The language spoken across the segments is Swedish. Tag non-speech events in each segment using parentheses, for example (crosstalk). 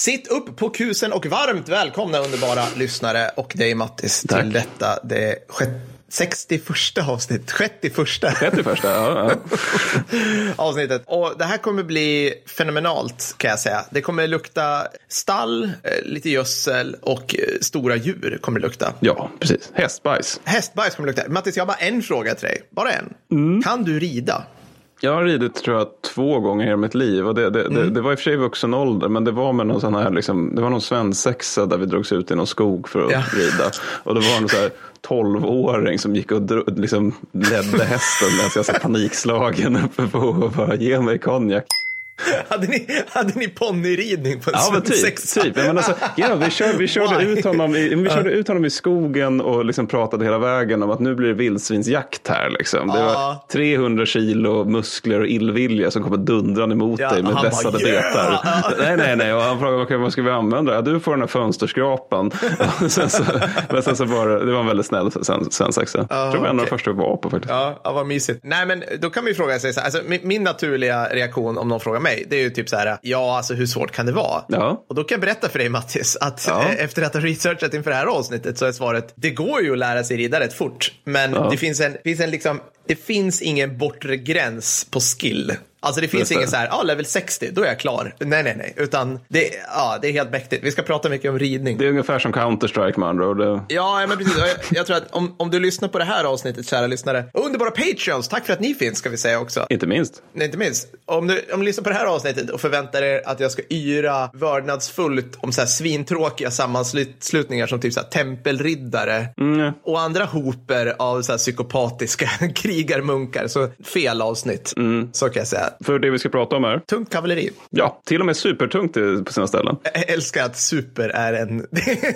Sitt upp på kusen och varmt välkomna underbara lyssnare och dig Mattis Tack. till detta det sjätte 61 avsnitt, 61 31, ja, ja. (laughs) avsnittet. Och det här kommer bli fenomenalt kan jag säga. Det kommer lukta stall, eh, lite gödsel och eh, stora djur kommer det lukta. ja, precis. Hästbajs. Hästbajs kommer det lukta. Mattis, jag har bara en fråga till dig. Bara en. Mm. Kan du rida? Jag har ridit tror jag två gånger i hela mitt liv och det, det, Mm. det, det var i och för sig vuxen ålder men det var med någon sån här liksom, det var någon svensexa där vi drogs ut i någon skog för att Ja. rida. Och det var någon så här 12-åring som gick och dro, liksom ledde hästen medan jag satt panikslagen uppe på och bara ge mig konjak. (laughs) Hade ni, hade ni ponnyridning på en Ja men typ. typ. Men alltså, ja, vi, kör, vi, körde ut honom i, vi körde ut honom i skogen och liksom pratade hela vägen om att nu blir det vildsvinsjakt här. Liksom. Det var Ja. 300 kilo muskler och illvilja som kommer dundrande emot Ja, dig med vässade "Yeah!" betar. (laughs) Nej, nej, nej. Och han frågade okay, vad ska vi använda? Ja, du får den här fönsterskrapan. (laughs) Sen så, men sen så var det, det var en väldigt snäll sen- svensexa. Jag tror det var en av de första vi var på faktiskt. Ja, ja, vad mysigt. Nej, men då kan vi fråga sig så här, alltså, min, min naturliga reaktion om någon frågar mig, det är ju typ så här, ja, alltså hur svårt kan det vara? Ja. Och då kan jag berätta för dig Mattis, att Ja. eh, efter att ha researchat inför det här avsnittet så är svaret, det går ju att lära sig rida rätt fort, men Ja. det finns en, finns en liksom, det finns ingen bortre gräns på skill. Alltså det finns ingen så här, ja, level 60, då är jag klar. Nej, nej, nej, utan det, ja, det är helt mäktigt. Vi ska prata mycket om ridning. Det är ungefär som Counter-Strike med andra ord. Ja, men precis. Jag, jag tror att om, om du lyssnar på det här avsnittet, kära lyssnare, underbara Patreons, tack för att ni finns, ska vi säga också. Inte minst. Nej, inte minst. Om du, om du lyssnar på det här avsnittet och förväntar er att jag ska yra vördnadsfullt om så här svintråkiga sammanslutningar som typ så här tempelriddare Mm. och andra hoper av så här psykopatiska (laughs) krigarmunkar, så fel avsnitt. Så kan jag säga. För det vi ska prata om är, Tungt kavalleri. ja, till och med supertungt på sina ställen. Jag älskar att super är en, (laughs)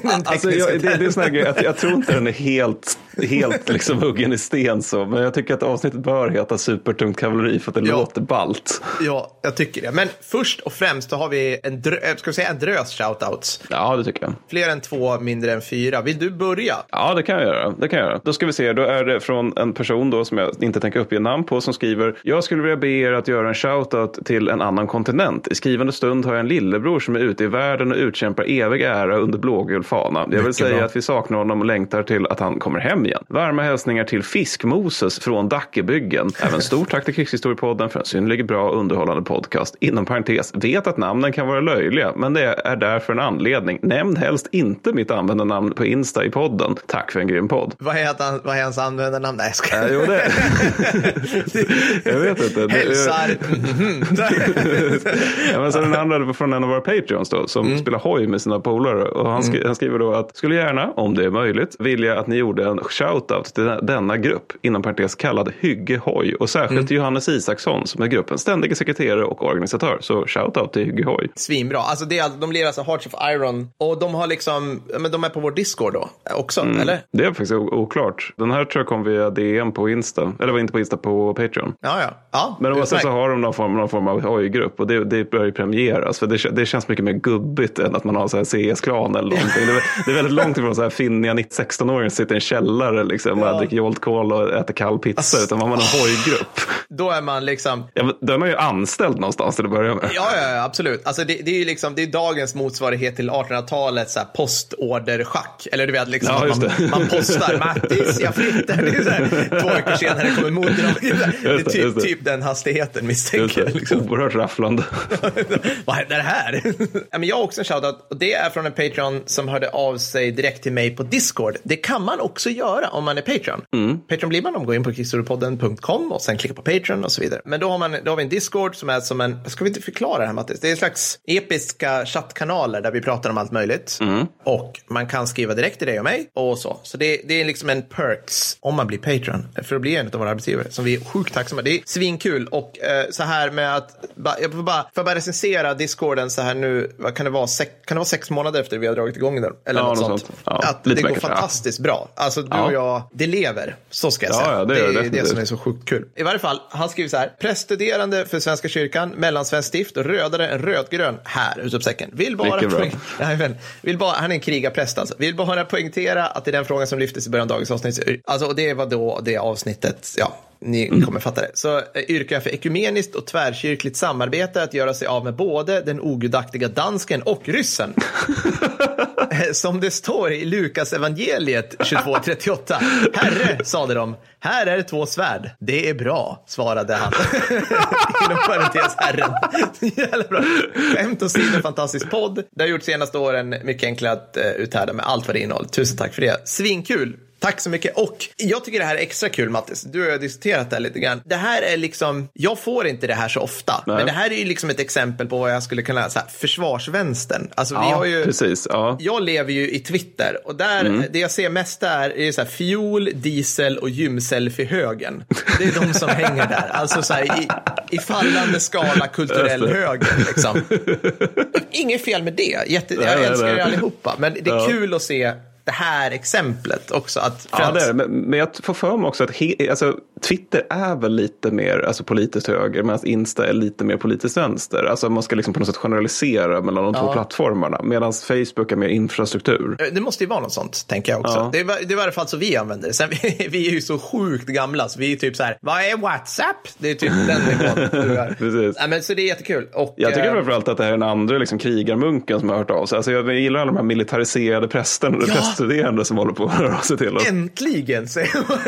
en Alltså, jag, det, det är sån här grej, att jag tror inte den är helt, helt (laughs) liksom huggen i sten så, men jag tycker att avsnittet bör heta supertungt kavalleri för att det Ja. låter ballt. Ja, jag tycker det. Men först och främst så har vi en, drö- äh, ska vi säga en drös shoutouts. Ja, det tycker jag. Fler än två, mindre än fyra. Vill du börja? Ja, det kan jag göra. Det kan jag göra. Då ska vi se, då är det från en person då som jag inte tänker uppge namn på som skriver Jag skulle vilja be er att göra en shoutout till en annan kontinent. I skrivande stund har jag en lillebror som är ute i världen och utkämpar evig ära under blågul fana. Jag vill Mycket säga bra. att vi saknar honom och längtar till att han kommer hem igen. Varma hälsningar till Fiskmoses från Dackebyggen. Även stort tack till Krigshistoriepodden för en synnerligen bra och underhållande podcast. Inom parentes, vet att namnen kan vara löjliga, men det är därför en anledning. Nämn helst inte mitt användarnamn på Insta i podden. Tack för en grym podd. Vad är, han, vad är hans användarnamn? Nej, jag skojar. Äh, jo, det... (laughs) (laughs) jag vet inte. Hälsar. (laughs) Ja, men så den andra från en av våra Patreons då, som Mm. spelar hoj med sina polare. Och han, skri- han skriver då att skulle gärna, om det är möjligt, vilja att ni gjorde en shoutout till den- denna grupp, inom parentes kallad Hygge Hoj. Och särskilt Mm. till Johannes Isaksson som är gruppens ständiga sekreterare och organisatör. Så shoutout till Hygge Hoj. Svinbra. Alltså det är, de lirar alltså Hearts of Iron och de har liksom, men de är på vår Discord då också, Mm. eller? Det är faktiskt oklart. Den här tror jag kom via DM på Insta. Eller var inte på Insta, på Patreon. Ja, ja. ja Men oavsett så har de någon form, någon form av hojgrupp och det, det börjar ju premieras. För det, det känns mycket mer gubbigt än att man har så här CS-klan eller någonting. Det, är- det är väldigt långt ifrån så här finniga 16-åringar som sitter i en källare liksom, och Ja. dricker Jolt Cola och äter kall pizza. Utan man har en hojgrupp. Då är man liksom, Ja, då är man ju anställd någonstans till att börja med. Ja, ja, ja absolut. Alltså det, det är ju liksom, det är dagens motsvarighet till 1800-talets så här postorderschack. Eller du vet, liksom Ja, man, man postar Mattis, jag flyttar. Det är så här, två veckor senare kommer motdrag. Det är typ, typ den hastigheten misstänker jag. Liksom. Oerhört rafflande. (laughs) Vad är det här? ja, men jag har också en shoutout och det är från en Patreon som hörde av sig direkt till mig på Discord. Det kan man också göra om man är Patreon. Patreon blir man om man går in på krigshistoriepodden.com och sen klickar på Patreon och så vidare. Men då har, man, då har vi en Discord som är som en, ska vi inte förklara det här Mattis? Det är en slags episka chattkanaler där vi pratar om allt möjligt. Och man kan skriva direkt till dig och mig och så. Så det, det är liksom en perks om man blir Patreon för att bli en av våra arbetsgivare som vi är sjukt tacksamma. Det är svinkul och eh, så här med att jag får bara, får jag bara recensera discorden så här nu, vad kan det vara, sex, kan det vara sex månader efter vi har dragit igång den? Eller Ja, något något sånt. sånt. Ja, att det går ja. fantastiskt bra. Alltså du och jag, det lever. Så ska jag Ja, säga. det det är det definitivt. som är så sjukt kul. I varje fall, han skriver så här. Präststuderande för Svenska kyrkan, mellansvenskt stift och rödare än rödgrön här, utropstecken. Vill bara, poäng... (laughs) Jajamän. vill bara, han är en krigarpräst alltså. Vill bara poängtera att det är den frågan som lyftes i början av dagens avsnitt. Alltså, och det var då det avsnittet, ja, ni mm. kommer fatta det, så eh, yrkar jag för ekumeniskt och tvärkyrkligt samarbete att göra sig av med både den ogudaktiga dansken och ryssen. (laughs) Som det står i Lukas evangeliet 22.38. Herre, sade de, här är två svärd. Det är bra, svarade han. (laughs) Inom parentes Herren. Jävla bra. Skämt åsido, fantastisk podd. Det har gjort senaste åren mycket enklare att uh, uthärda med allt vad det innehåller. Tusen tack för det. Svinkul. Tack så mycket. Och jag tycker det här är extra kul Mattis. Du och jag har diskuterat det här lite grann. Det här är liksom, jag får inte det här så ofta. Nej. Men det här är ju liksom ett exempel på vad jag skulle kunna säga, försvarsvänstern. Alltså, ja, vi har ju, precis. Ja. Jag lever ju i Twitter och där, mm. det jag ser mest där är så här, fiol, diesel och gymselfie-högen. Det är de som hänger där. Alltså så här, i, i fallande skala kulturell höger. Liksom. Inget fel med det. Jätte, jag älskar er allihopa. Men det är ja. kul att se det här exemplet också. Att ja, det är det. Men, men jag får för mig också att he, alltså, Twitter är väl lite mer alltså, politiskt höger medan Insta är lite mer politiskt vänster. Alltså man ska liksom på något sätt generalisera mellan de ja. två plattformarna. Medan Facebook är mer infrastruktur. Det måste ju vara något sånt, tänker jag också. Ja. Det, är, det är i alla fall så vi använder det. Sen, (laughs) vi, vi är ju så sjukt gamla så vi är typ så här, vad är WhatsApp? Det är typ den nivån (laughs) Precis. Ja, men, så det är jättekul. Och, jag tycker äh, framförallt att det här är den andra liksom, krigarmunken som har hört av sig. Alltså, jag gillar alla de här militariserade prästerna. Ja studerande som håller på att höra sig till oss. Äntligen, säger man.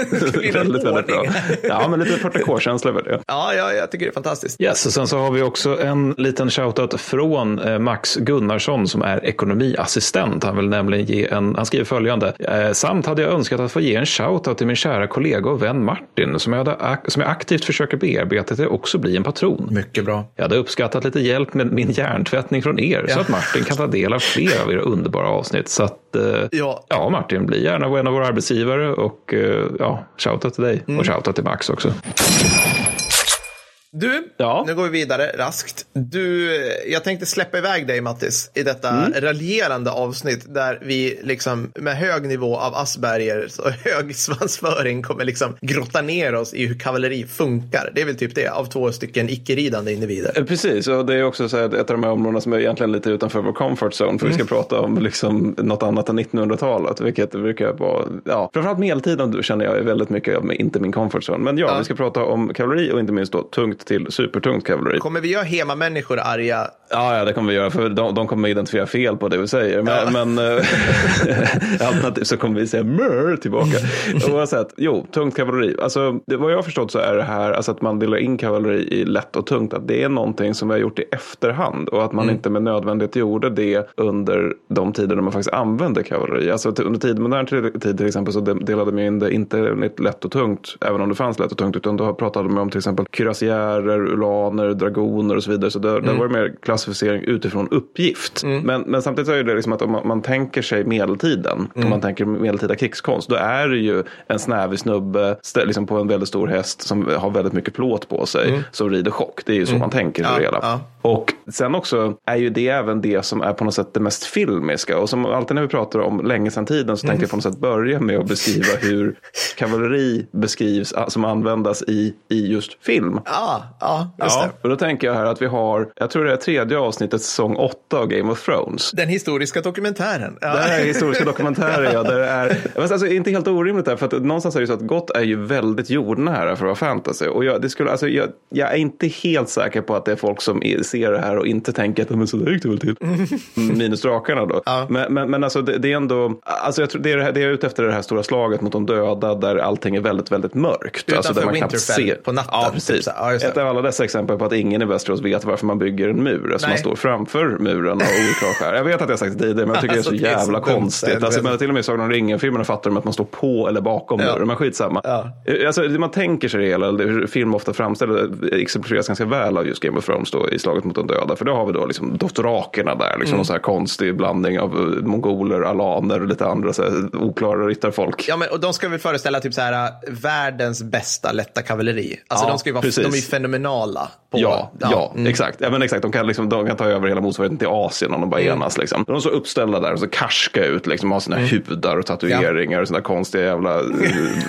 (laughs) väldigt, väldigt bra. Ja, men lite 40K-känsla över det. Ja, ja, jag tycker det är fantastiskt. Yes, och sen så har vi också en liten shoutout från eh, Max Gunnarsson som är ekonomiassistent. Han vill nämligen ge en, han skriver följande. Eh, samt hade jag önskat att få ge en shoutout till min kära kollega och vän Martin som jag, hade, som jag aktivt försöker bearbeta till att också bli en patron. Mycket bra. Jag hade uppskattat lite hjälp med min hjärntvättning från er ja. så att Martin kan ta del av fler av era underbara avsnitt. Så att, ja, ja, Martin, bli gärna en av våra arbetsgivare och eh, ja, shoutout till dig mm. och shoutout till Max också. Du, ja. nu går vi vidare raskt. Du, jag tänkte släppa iväg dig Mattis i detta mm. raljerande avsnitt där vi liksom med hög nivå av Asperger och (laughs) hög svansföring kommer liksom grotta ner oss i hur kavalleri funkar. Det är väl typ det av två stycken icke-ridande individer. Eh, precis, och det är också så ett av de här områdena som är egentligen lite utanför vår comfort zone för mm. vi ska mm. prata om liksom något annat än 1900-talet, vilket brukar vara, ja, framförallt medeltiden känner jag är väldigt mycket, inte min comfort zone. Men ja, ja, vi ska prata om kavalleri och inte minst då tungt till supertungt kavalleri. Kommer vi göra hemamänniskor arga? Ja, ja, det kommer vi göra. För de, de kommer identifiera fel på det vi säger. Men, ja. men eh, (laughs) alternativt så kommer vi säga mör tillbaka. Oavsett, jo, tungt kavalleri. Alltså, det, vad jag har förstått så är det här alltså att man delar in kavalleri i lätt och tungt. Att det är någonting som vi har gjort i efterhand. Och att man mm. inte med nödvändighet gjorde det under de tider när man faktiskt använde kavalleri. Alltså under tid, modern tid till exempel så delade man in det inte lätt och tungt. Även om det fanns lätt och tungt. Utan då pratade man om till exempel kürassiärer, ulaner, dragoner och så vidare. Så där, mm. där var det mer klassificering utifrån uppgift. Mm. Men, men samtidigt är det liksom att om man, man tänker sig medeltiden, mm. om man tänker medeltida krigskonst, då är det ju en snävig snubbe liksom på en väldigt stor häst som har väldigt mycket plåt på sig mm. som rider chock. Det är ju så mm. man tänker ja, det hela. Ja. Och sen också är ju det även det som är på något sätt det mest filmiska. Och som alltid när vi pratar om länge sedan tiden så tänkte jag på något sätt börja med att beskriva hur (laughs) kavalleri beskrivs som användas i, i just film. Ja, ja, just ja, det. Och då tänker jag här att vi har, jag tror det är tredje avsnittet, säsong åtta av Game of Thrones. Den historiska dokumentären. Ja. Det här är historiska (laughs) dokumentären, ja. Det är, men alltså, inte helt orimligt där, för att någonstans är det så att gott är ju väldigt jordnära för att vara fantasy. Och jag, det skulle, alltså, jag, jag är inte helt säker på att det är folk som ser det här och inte tänker att men så där gick det väl till. (laughs) Minus drakarna då. Ja. Men, men, men alltså det, det, är ändå, alltså jag tror det är, det är ute efter det här stora slaget mot de döda där allting är väldigt, väldigt mörkt. Utanför alltså där man Winterfell på natten. Ja, precis. Typ ja, Ett av alla dessa exempel på att ingen i Västerås vet varför man bygger en mur. Alltså man står framför muren och oklar skär. Jag vet att jag sagt det tidigare, men jag tycker alltså, det är så jävla det är så konstigt. Dumt, alltså, men till och med i Sagan om ringen-filmerna fattar de att man står på eller bakom ja. muren. Men skitsamma. Ja. Alltså, man tänker sig det hela, hur film ofta framställer, exemplifieras ganska väl av just Game of Thrones då, i Slaget mot de döda. För då har vi då liksom dothrakerna där, liksom mm. så här konstig blandning av eh, mongoler, alaner och lite andra så här, oklara ryttarfolk. Ja, men och de ska väl föreställa typ så här världens bästa lätta kavalleri. Alltså ja, de ska ju vara, de är fenomenala. På, Ja, ja, exakt. Ja, men exakt. De, kan liksom, de kan ta över hela motsvarigheten till Asien om de bara enas. Liksom. De är så uppställda där och så karska ut, liksom, har sina hudar och tatueringar och sina konstiga jävla,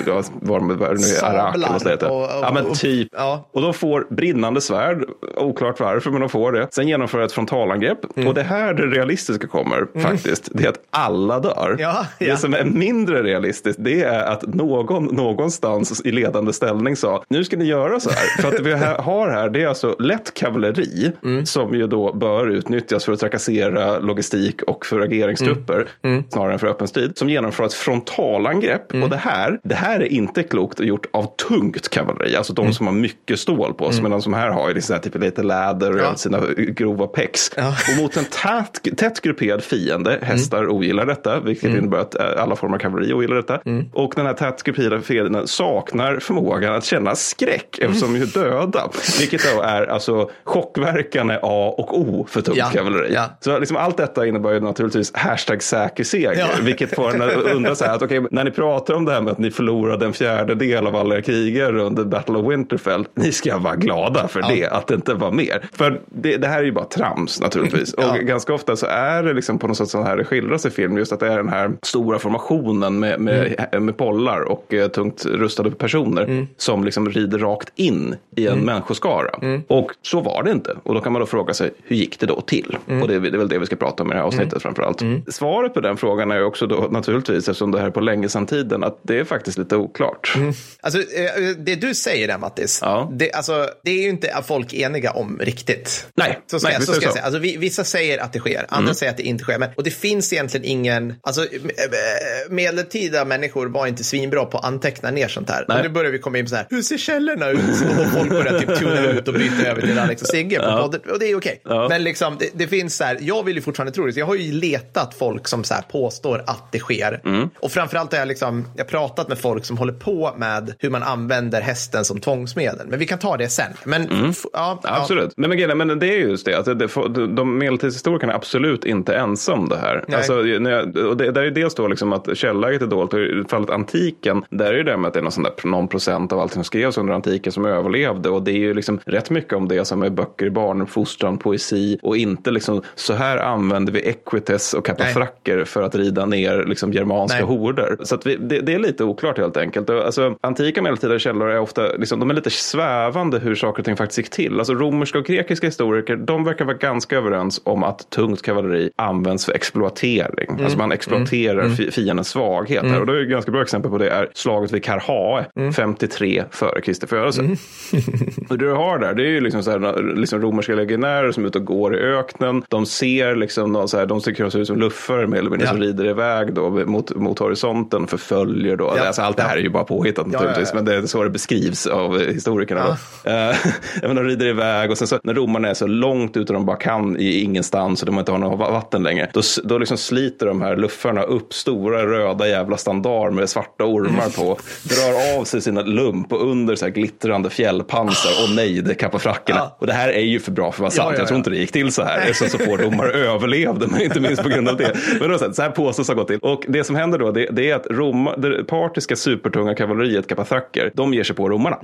ja, vad de- nu är, Sablar arak eller vad det heter. och- och- Ja, men och- typ. ja. Och de får brinnande svärd, oklart varför, men de får det. Sen genomför ett frontalangrepp. Mm. Och det här det realistiska kommer faktiskt, det är att alla dör. Ja, ja. Det som är mindre realistiskt, det är att någon någonstans i ledande ställning sa, nu ska ni göra så här. För att vi ha- har här, det är alltså lätt kavalleri Mm. som ju då bör utnyttjas för att trakassera logistik och för ageringstrupper Mm. snarare än för öppen strid, som genomför ett frontalangrepp. Mm. Och det här, det här är inte klokt gjort av tungt kavalleri, alltså Mm. de som har mycket stål på sig, men de som här har ju liksom här, typ lite läder och Ja. sina grova pex. Ja. Och mot en tät, tätt grupperad fiende, hästar ogillar detta, vilket innebär att eh, alla former av kavalleri ogillar detta. Och den här tätt grupperade fienden saknar förmågan att känna skräck eftersom de är döda. Vilket då är alltså chockverkan A och O för tungt Ja. kavalleri. Ja. Så liksom allt detta innebär ju naturligtvis hashtag säker seger. Ja. Vilket får en att undra så här att okej, när ni pratar om det här med att ni förlorade en fjärdedel av alla krigare under Battle of Winterfell. Ni ska vara glada för det, att det inte var mer. För det, det här är ju bara trams naturligtvis. (laughs) Och ganska ofta så är det liksom på något sätt så här det skildras i film. Just att det är den här stora formationen med, med, med pollar och eh, tungt rustade personer. Som liksom rider rakt in i en människoskara. Och så var det inte. Och då kan man då fråga sig, hur gick det då till? Och det är, det är väl det vi ska prata om i det här avsnittet framför allt. Svaret på den frågan är också då naturligtvis, eftersom det här är på länge sedan tiden, att det är faktiskt lite oklart. Alltså, eh, det du säger där Mattis, Ja. det, alltså, det är ju inte folk eniga om riktigt. Nej, Så ska, nej, jag- så ska jag säga. Alltså, vi, vissa säger att det sker, andra säger att det inte sker. Men, och det finns egentligen ingen, alltså eh, eh, medeltida människor var inte svinbra på att anteckna ner sånt här. Nej. Och nu börjar vi komma in på så här, hur ser källorna ut? Och folk börjar typ tuna ut och byta över till Alex och Sigge på podden. Och det är okej. Ja. Men liksom, det, det finns så här, jag vill ju fortfarande tro det. Så jag har ju letat folk som så här påstår att det sker. Mm. Och framförallt har jag liksom, jag pratat med folk som håller på med hur man använder hästen som tvångsmedel. Men vi kan ta det sen. Men f- ja, ja. Absolut. Men, men, men det är just det. Att det, de medeltidshistorikerna är absolut inte ensamma om det här. Nej. Alltså, jag, och det, där är dels då liksom att källäget är dåligt. Och I fallet antiken, där är det med att det är någon, där, någon procent av allt som skrevs under antiken som överlevde. Och det är ju liksom rätt mycket om det som är böcker barnuppfostran, poesi och inte liksom så här använder vi equites och kapafracker för att rida ner liksom germanska Nej. horder. Så vi, det, det är lite oklart helt enkelt. Alltså, antika medeltida källor är ofta liksom, de är lite svävande hur saker och ting faktiskt gick till. Alltså, romerska och grekiska historiker de verkar vara ganska överens om att tungt kavalleri används för exploatering. Alltså man exploaterar fi- fiendens svaghet. Här. Och då är ett ganska bra exempel på det är slaget vid Karhae 53 före Kristi födelse. (laughs) Och det du har där, det är ju liksom, så här, liksom romerska legionärer som är ute och går i öknen. De ser liksom, någon så här, de tycker de ser ut som luffare mer eller mindre Ja. som rider iväg då mot, mot horisonten, förföljer då. Ja. Alltså, allt det här Ja. är ju bara påhittat ja, naturligtvis, ja. men det är så det beskrivs av historikerna. Eh, (laughs) men de rider iväg och sen så när romarna är så långt ute de bara kan i ingenstans och de inte har något vatten längre, då, då liksom sliter de här luffarna upp stora röda jävla standar med svarta ormar på, drar av sig sina lump och under så här glittrande fjällpansar. Och nej, det kappar frackorna. Ja. Och det här är ju för bra för att vara sant. Ja, ja, Jag tror inte det gick till så här. Så, så få romare överlevde, men inte minst på grund av det. (laughs) Men då, så här, påstås ha gått till. Och det som händer då, det, det är att Roma, det partiska supertunga kavalleriet, kapathacker, de ger sig på romarna.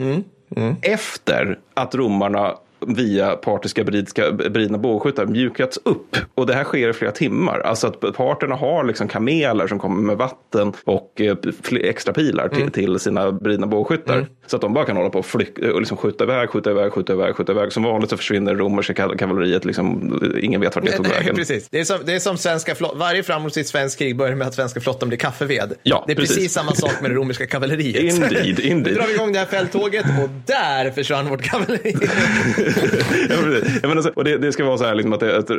Efter att romarna via partiska bridska, bridna bågskyttar mjukats upp. Och det här sker i flera timmar. Alltså att parterna har liksom kameler som kommer med vatten och eh, extra pilar till, till sina bridna bågskyttar. Så att de bara kan hålla på och, flyk, och liksom skjuta iväg, skjuta iväg, skjuta iväg, skjuta iväg. Som vanligt så försvinner romerska kav- kavalleriet. Liksom, ingen vet vart det tog Nej, vägen. precis. Det är som, det är som svenska flott, varje framgångsrikt svenskt krig börjar med att svenska flottan blir kaffeved. Ja, det är precis. precis. samma sak med det romerska kavalleriet. Indeed, (laughs) indeed. Nu drar vi igång det här fälttåget och där försvann vårt kavalleri. (laughs) Menar så- och det, det ska vara så här liksom att, det, att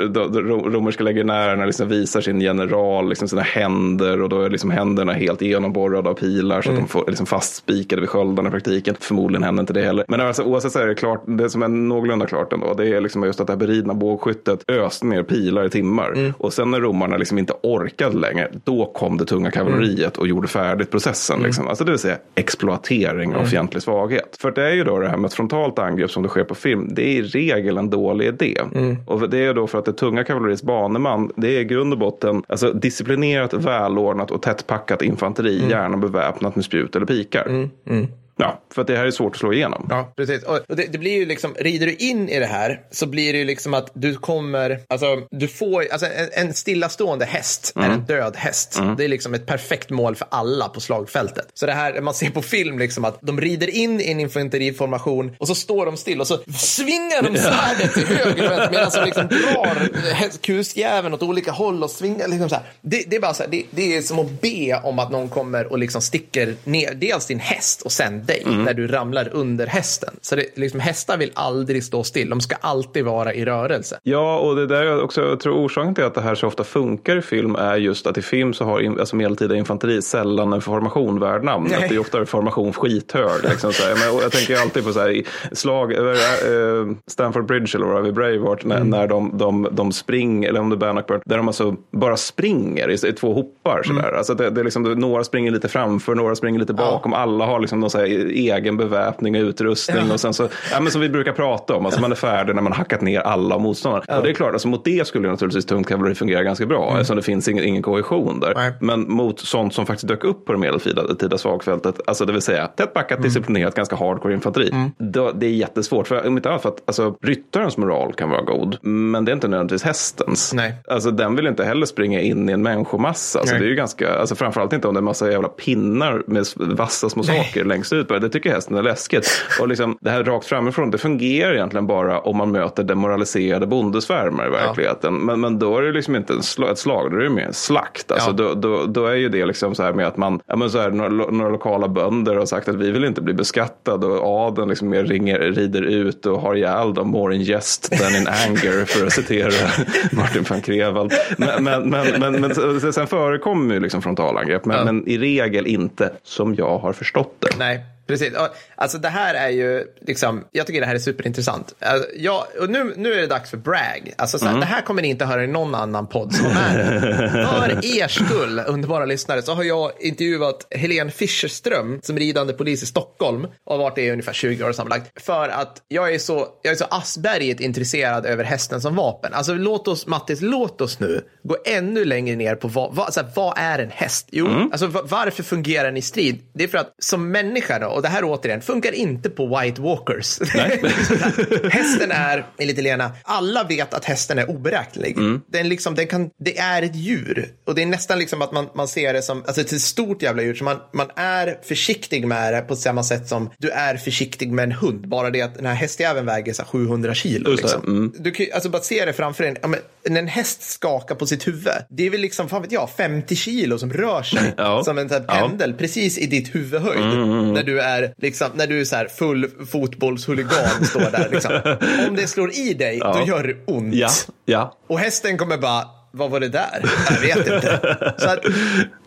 romerska legionärerna liksom visar sin general liksom sina händer och då är liksom händerna helt genomborrade av pilar så att de får liksom fastspikade vid sköldarna i praktiken. Förmodligen händer inte det heller. Men alltså, oavsett så är det klart, det som är någorlunda klart ändå, det är liksom just att det här beridna bågskyttet öste ner pilar i timmar. Och sen när romarna liksom inte orkade längre, då kom det tunga kavalleriet och gjorde färdigt processen. Liksom. Alltså det vill säga exploatering av fientlig svaghet. För det är ju då det här med ett frontalt angrepp som det sker på film, det är i regel en dålig idé. Och det är då för att det tunga kavalleriets baneman, det är i grund och botten alltså disciplinerat, välordnat och tättpackat infanteri, gärna beväpnat med spjut eller pikar. Ja, för att det här är svårt att slå igenom. Ja, precis. Och det, det, blir ju liksom, rider du in i det här så blir det ju liksom att du kommer, alltså du får, alltså en, en stillastående häst mm. är en död häst. Mm. Det är liksom ett perfekt mål för alla på slagfältet. Så det här, man ser på film liksom att de rider in i en infanteriformation och så står de still och så svingar de svärdet till höger och vänster medan de liksom (laughs) drar kusjäveln åt olika håll och svingar liksom så här. Det, det är bara så här, det, det, är som att be om att någon kommer och liksom sticker ner dels din häst och sen dig mm. när du ramlar under hästen. Så det, liksom, hästar vill aldrig stå still, de ska alltid vara i rörelse. Ja, och det där är också, jag tror orsaken till att det här så ofta funkar i film är just att i film så har alltså medeltida infanteri sällan en formation värd namnet. Det är ofta formation skithög. Liksom, så här. Jag, jag tänker alltid på så här, slag, äh, Stanford Bridge eller vad det Braveheart, när, mm. när de, de, de springer, eller om det är Bannockburn, där de alltså bara springer i, i två hoppar. Så mm. Alltså det, det är liksom, några springer lite framför, några springer lite bakom, ja. alla har liksom någon så här egen beväpning och utrustning. Och sen så, ja, men som vi brukar prata om, alltså man är färdig när man hackat ner alla motståndare. Och det är klart, alltså mot det skulle naturligtvis tungt kavalleri fungera ganska bra, mm. eftersom det finns ingen, ingen kohesion där. Nej. Men mot sånt som faktiskt dök upp på det medeltida svagfältet, alltså det vill säga tätt backat, mm. disciplinerat, ganska hardcore infanteri. Mm. Då, det är jättesvårt, för om inte annat för att alltså, ryttarens moral kan vara god, men det är inte nödvändigtvis hästens. Nej. Alltså den vill inte heller springa in i en människomassa. Alltså, det är ju ganska, alltså, framförallt inte om det är massa jävla pinnar med vassa små Nej. saker längst ut. Det tycker hästen är läskigt. Och liksom, det här rakt framifrån, det fungerar egentligen bara om man möter demoraliserade bondesvärmar i verkligheten. Ja. Men, men då är det liksom inte ett slag, då är det mer en slakt. Alltså, ja. då, då, då, är ju det liksom så här med att man, ja, men så här, några, några lokala bönder har sagt att vi vill inte bli beskattade och adeln liksom mer ringer, rider ut och har ihjäl dem more in jest than in anger för att citera (laughs) Martin van Krevald. Men, men, men, men, men sen förekommer ju liksom frontalangrepp, men, ja. men i regel inte som jag har förstått det. Nej, Precis. Alltså det här är ju, liksom, jag tycker det här är superintressant. Alltså, ja, och nu, nu är det dags för brag. Alltså, så här, mm. Det här kommer ni inte höra i någon annan podd som är För (laughs) er skull, underbara lyssnare, så har jag intervjuat Helene Fischerström som ridande polis i Stockholm och har varit det i ungefär 20 år sammanlagt. För att jag är så, jag är så asberget intresserad över hästen som vapen. Alltså låt oss, Mattis, låt oss nu gå ännu längre ner på vad, vad, så här, vad är en häst? Jo, mm. alltså varför fungerar den i strid? Det är för att som människa då, och det här återigen funkar inte på White Walkers. (laughs) hästen är, enligt Elena, alla vet att hästen är oberäknelig. Mm. Den liksom, den kan, det är ett djur och det är nästan liksom att man, man ser det som alltså ett stort jävla djur. Så man, man är försiktig med det på samma sätt som du är försiktig med en hund. Bara det att den här hästjäveln väger så 700 kilo. Liksom. Mm. Du kan alltså bara se det framför dig. Ja, när en häst skakar på sitt huvud, det är väl liksom, fan vet jag, 50 kilo som rör sig ja. som en pendel ja. precis i ditt huvudhöjd. Mm, mm, mm. När du är, liksom, när du är så här full fotbollshuligan står där. Liksom. (laughs) Om det slår i dig, ja. då gör det ont. Ja. Och hästen kommer bara, vad var det där? Jag vet inte. Så, att,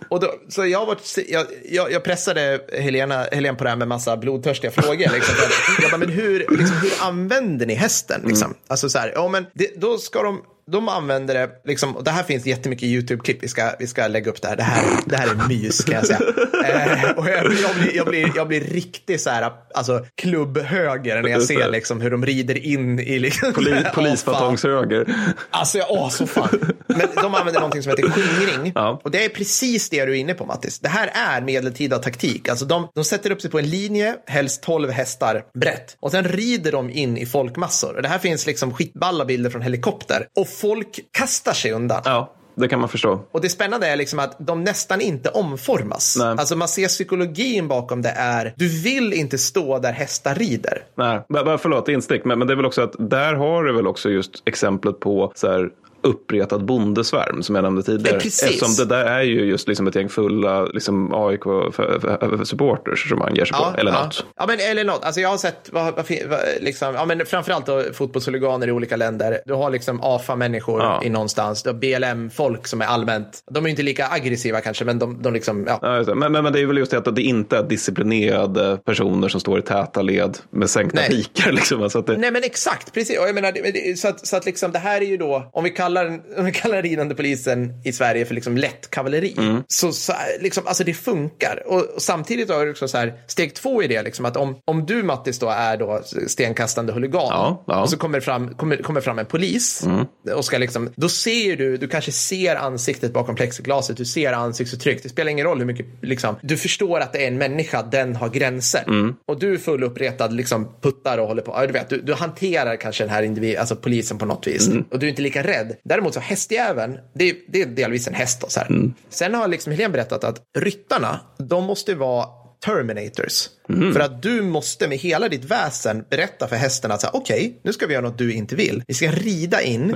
och då, så jag, var, jag, jag, jag pressade Helena, Helena på det här med massa blodtörstiga frågor. Liksom, jag bara, men hur, liksom, hur använder ni hästen? Liksom? Mm. Alltså så här, ja, men det, då ska de de använder det, liksom, och det här finns jättemycket YouTube-klipp, vi ska, vi ska lägga upp det här. Det här, det här är mys kan jag säga. eh, och jag, jag, blir, jag, blir, jag blir riktigt så här, alltså klubbhöger när jag ser liksom, hur de rider in i liksom, Poli, (laughs) Polisbatongshöger. Alltså, jag, åh, så fan. Men de använder någonting som heter skingring. Ja. Och det är precis det du är inne på Mattis. Det här är medeltida taktik. Alltså de, de sätter upp sig på en linje, helst 12 hästar brett. Och sen rider de in i folkmassor. Och det här finns liksom skitballa bilder från helikopter. Och folk kastar sig undan. Ja. Det kan man förstå. Och det spännande är liksom att de nästan inte omformas. Nej. Alltså man ser psykologin bakom det är, du vill inte stå där hästar rider. Nej, förlåt instick, men, men det är väl också att där har du väl också just exemplet på så här, uppretad bondesvärm som jag nämnde tidigare. Eftersom det där är ju just liksom ett gäng fulla liksom AIK-supporters som man ger sig ja, på. Eller ja. något. Ja, men, eller något. Alltså jag har sett vad, vad, liksom, ja, men framförallt då, fotbollshuliganer i olika länder. Du har liksom AFA-människor ja. i någonstans. Du har BLM-folk som är allmänt, de är inte lika aggressiva kanske, men de, de liksom, ja. ja men, men, men, det är väl just det att det inte är disciplinerade personer som står i täta led med sänkta pikar. Liksom. Alltså det... Nej, men exakt, precis. Och jag menar, så att, så att liksom, det här är ju då, om vi kallar kallar, kallar ridande polisen i Sverige för liksom lätt kavalleri. Mm. Så, så liksom, alltså det funkar. Och, och samtidigt har du också så här, steg två i det, liksom, att om, om du Mattis då är då stenkastande huligan Ja, ja. och så kommer fram, kommer, kommer fram en polis och ska liksom, då ser du, du kanske ser ansiktet bakom plexiglaset, du ser ansiktsuttryck, det spelar ingen roll hur mycket, liksom, du förstår att det är en människa, den har gränser. Och du är full uppretad, liksom puttar och håller på, ja, du vet, du, du hanterar kanske den här individen, alltså polisen på något vis. Och du är inte lika rädd. Däremot så hästjäveln, det, det är delvis en häst då, så här. Sen har liksom Helene berättat att ryttarna, de måste vara Terminators. För att du måste med hela ditt väsen berätta för hästen att okej, nu ska vi göra något du inte vill. Vi ska rida in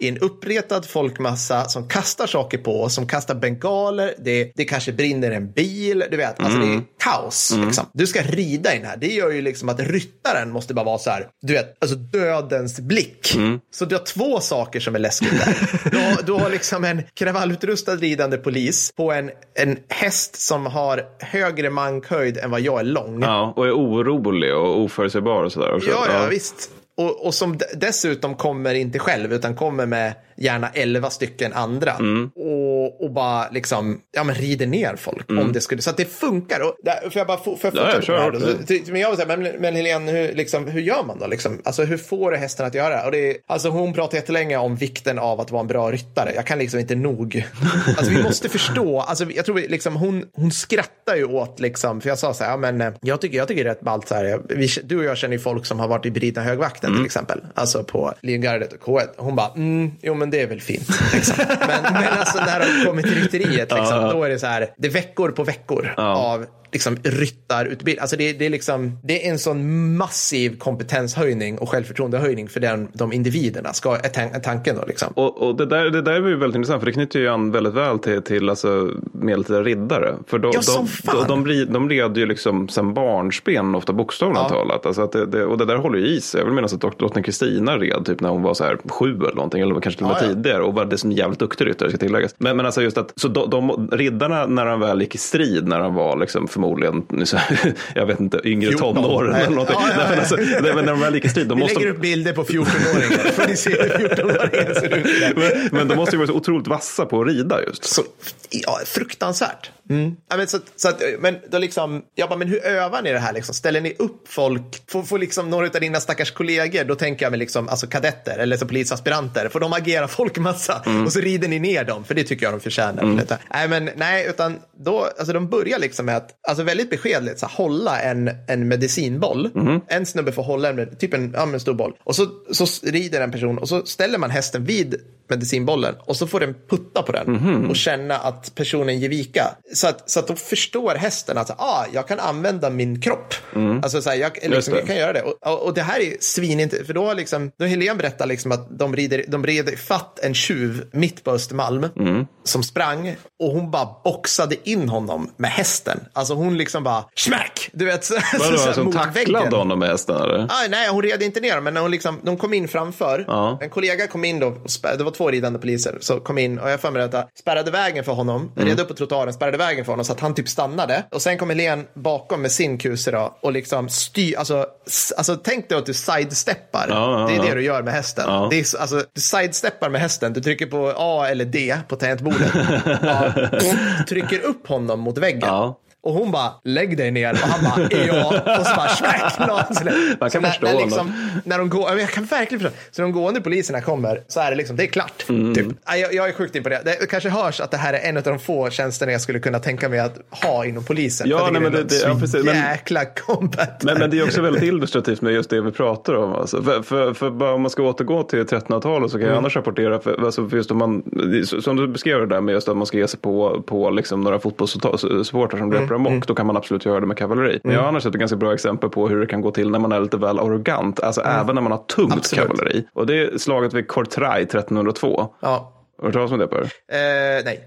i en uppretad folkmassa som kastar saker på oss, som kastar bengaler, det, det kanske brinner en bil, du vet, alltså det är kaos. Liksom. Du ska rida in här. Det gör ju liksom att ryttaren måste bara vara så här, du vet, alltså dödens blick. Så du har två saker som är läskigt där. (laughs) Du har, du har liksom en kravallutrustad ridande polis på en, en häst som har högre mankhöjd än vad jag är lång. Ja, och är orolig och oförutsägbar och sådär. Ja, ja, visst. Och, och som dessutom kommer inte själv utan kommer med gärna elva stycken andra. Mm. Och, och bara liksom, ja men rider ner folk om det skulle, så att det funkar. Och där, får jag bara få, får jag Mm. Ja, fortsätta ja, här? Så- Men jag vill säga, men, men Helene, hur, liksom, hur gör man då? Liksom? Alltså hur får du hästen att göra det? Och det? är- Alltså hon pratar jättelänge om vikten av att vara en bra ryttare. Jag kan liksom inte nog. (laughs) Alltså vi måste förstå, alltså jag tror vi liksom hon, hon skrattar ju åt liksom, för jag sa så här, ja, men eh, jag tycker, jag tycker det är rätt ballt så här. Vi, du och jag känner ju folk som har varit i Brita högvakten Mm. till exempel, alltså på Lingardet och K1. Hon bara, mm, jo men det är väl fint. Liksom. Men, men alltså när de kommer till rytteriet, liksom, då är det så här, det är veckor på veckor av liksom ryttarutbildning. Alltså det, det, är liksom, det är en sån massiv kompetenshöjning och självförtroendehöjning för den, de individerna, ska, är, tan- är tanken då. Liksom. Och, och det, där, det där är ju väldigt intressant för det knyter ju an väldigt väl till, till alltså, medeltida riddare. För de, Ja, de, fan. de, de, rid- de red ju liksom sen barnsben ofta bokstavligt Ja. talat. Alltså att det, det, och det där håller ju i sig. Jag vill minnas att drottning Kristina red typ när hon var så här sju eller någonting. Eller kanske till och med Ja, ja. tidigare. Och var det som jävligt duktig ryttare ska tilläggas. Men, men alltså just att så de, de, riddarna när de väl gick i strid. När de var liksom förmodligen, så här, (laughs) jag vet inte, yngre 14. tonåren eller någonting. Ja, ja, Nej, men alltså, nej, men när de väl gick i strid. Vi måste lägger upp bilder på 14-åringar. Får ni se hur 14-åringen ser ut. (laughs) men, men de måste ju vara så otroligt vassa på att rida just. Så, ja, fruktansvärt. Ja, men, så, så att, men då liksom, jag bara, men hur övar ni det här? Liksom? Ställer ni upp folk? Får, får liksom några av dina stackars kollegor, då tänker jag mig liksom, alltså kadetter eller så polisaspiranter, får de agera folkmassa och så rider ni ner dem? För det tycker jag de förtjänar. för Detta. Nej, men nej, utan då, alltså de börjar liksom med att, alltså väldigt beskedligt, så här, hålla en, en medicinboll. En snubbe får hålla en, typ en, ja, en stor boll. Och så, så rider en person och så ställer man hästen vid medicinbollen och så får den putta på den Mhm. och känna att personen ger vika. Så att, så att då förstår hästen att ah, jag kan använda min kropp. Alltså, så här, jag, liksom, Mm. jag kan göra det. Och, och, det här är svinint, för då har liksom, då Helene berättat liksom att de rider, de rider fatt en tjuv mitt på Östermalm Mm. som sprang och hon bara boxade in honom med hästen. Alltså hon liksom bara smack! Du vet, så, Vadå, så, så, alltså, hon tacklade honom med hästen eller? Ah, nej, hon red inte ner men när hon liksom, de kom in framför. Ja. En kollega kom in då, det var två ridande poliser, så kom in och jag får mig att spärrade vägen för honom, Mm. red upp på trottoaren, spärrade vägen för honom så att han typ stannade. Och sen kom Helene bakom med sin kuse då och liksom styr, alltså, alltså tänk dig att du sidesteppar. Ja, ja, det är det du gör med hästen. Ja. Det är, så- alltså, du sidesteppar med hästen, du trycker på A eller D på tangentbordet. (laughs) ja, trycker upp honom mot väggen. Och hon bara, lägg dig ner. Och han bara, ja. Och så bara, smack. Man kan när, förstå när, liksom, när de går, ja, men jag kan verkligen förstå. Så de gående poliserna kommer så är det liksom, det är klart. Mm. Typ. Ja, Jag, jag är sjukt imponerad. Det kanske hörs att det här är en av de få tjänsterna jag skulle kunna tänka mig att ha inom polisen. Ja, nej, men det- det- ja, precis. Men- jäkla combat. Men, men det är också väldigt illustrativt med just det vi pratar om. Alltså. För, för, för om man ska återgå till 1300-talet så kan Mm. jag annars rapportera, för, alltså, för just om man, som du beskrev det där med just att man ska ge sig på, på liksom några fotbollssupportrar som Mm. amok, då kan man absolut göra det med kavalleri. Men jag har annars sett ett ganska bra exempel på hur det kan gå till när man är lite väl arrogant, alltså även när man har tungt Mm. Absolut. kavalleri. Och det är slaget vid Courtrai 1302. Ja. Har du hört talas om det Per? Eh, nej.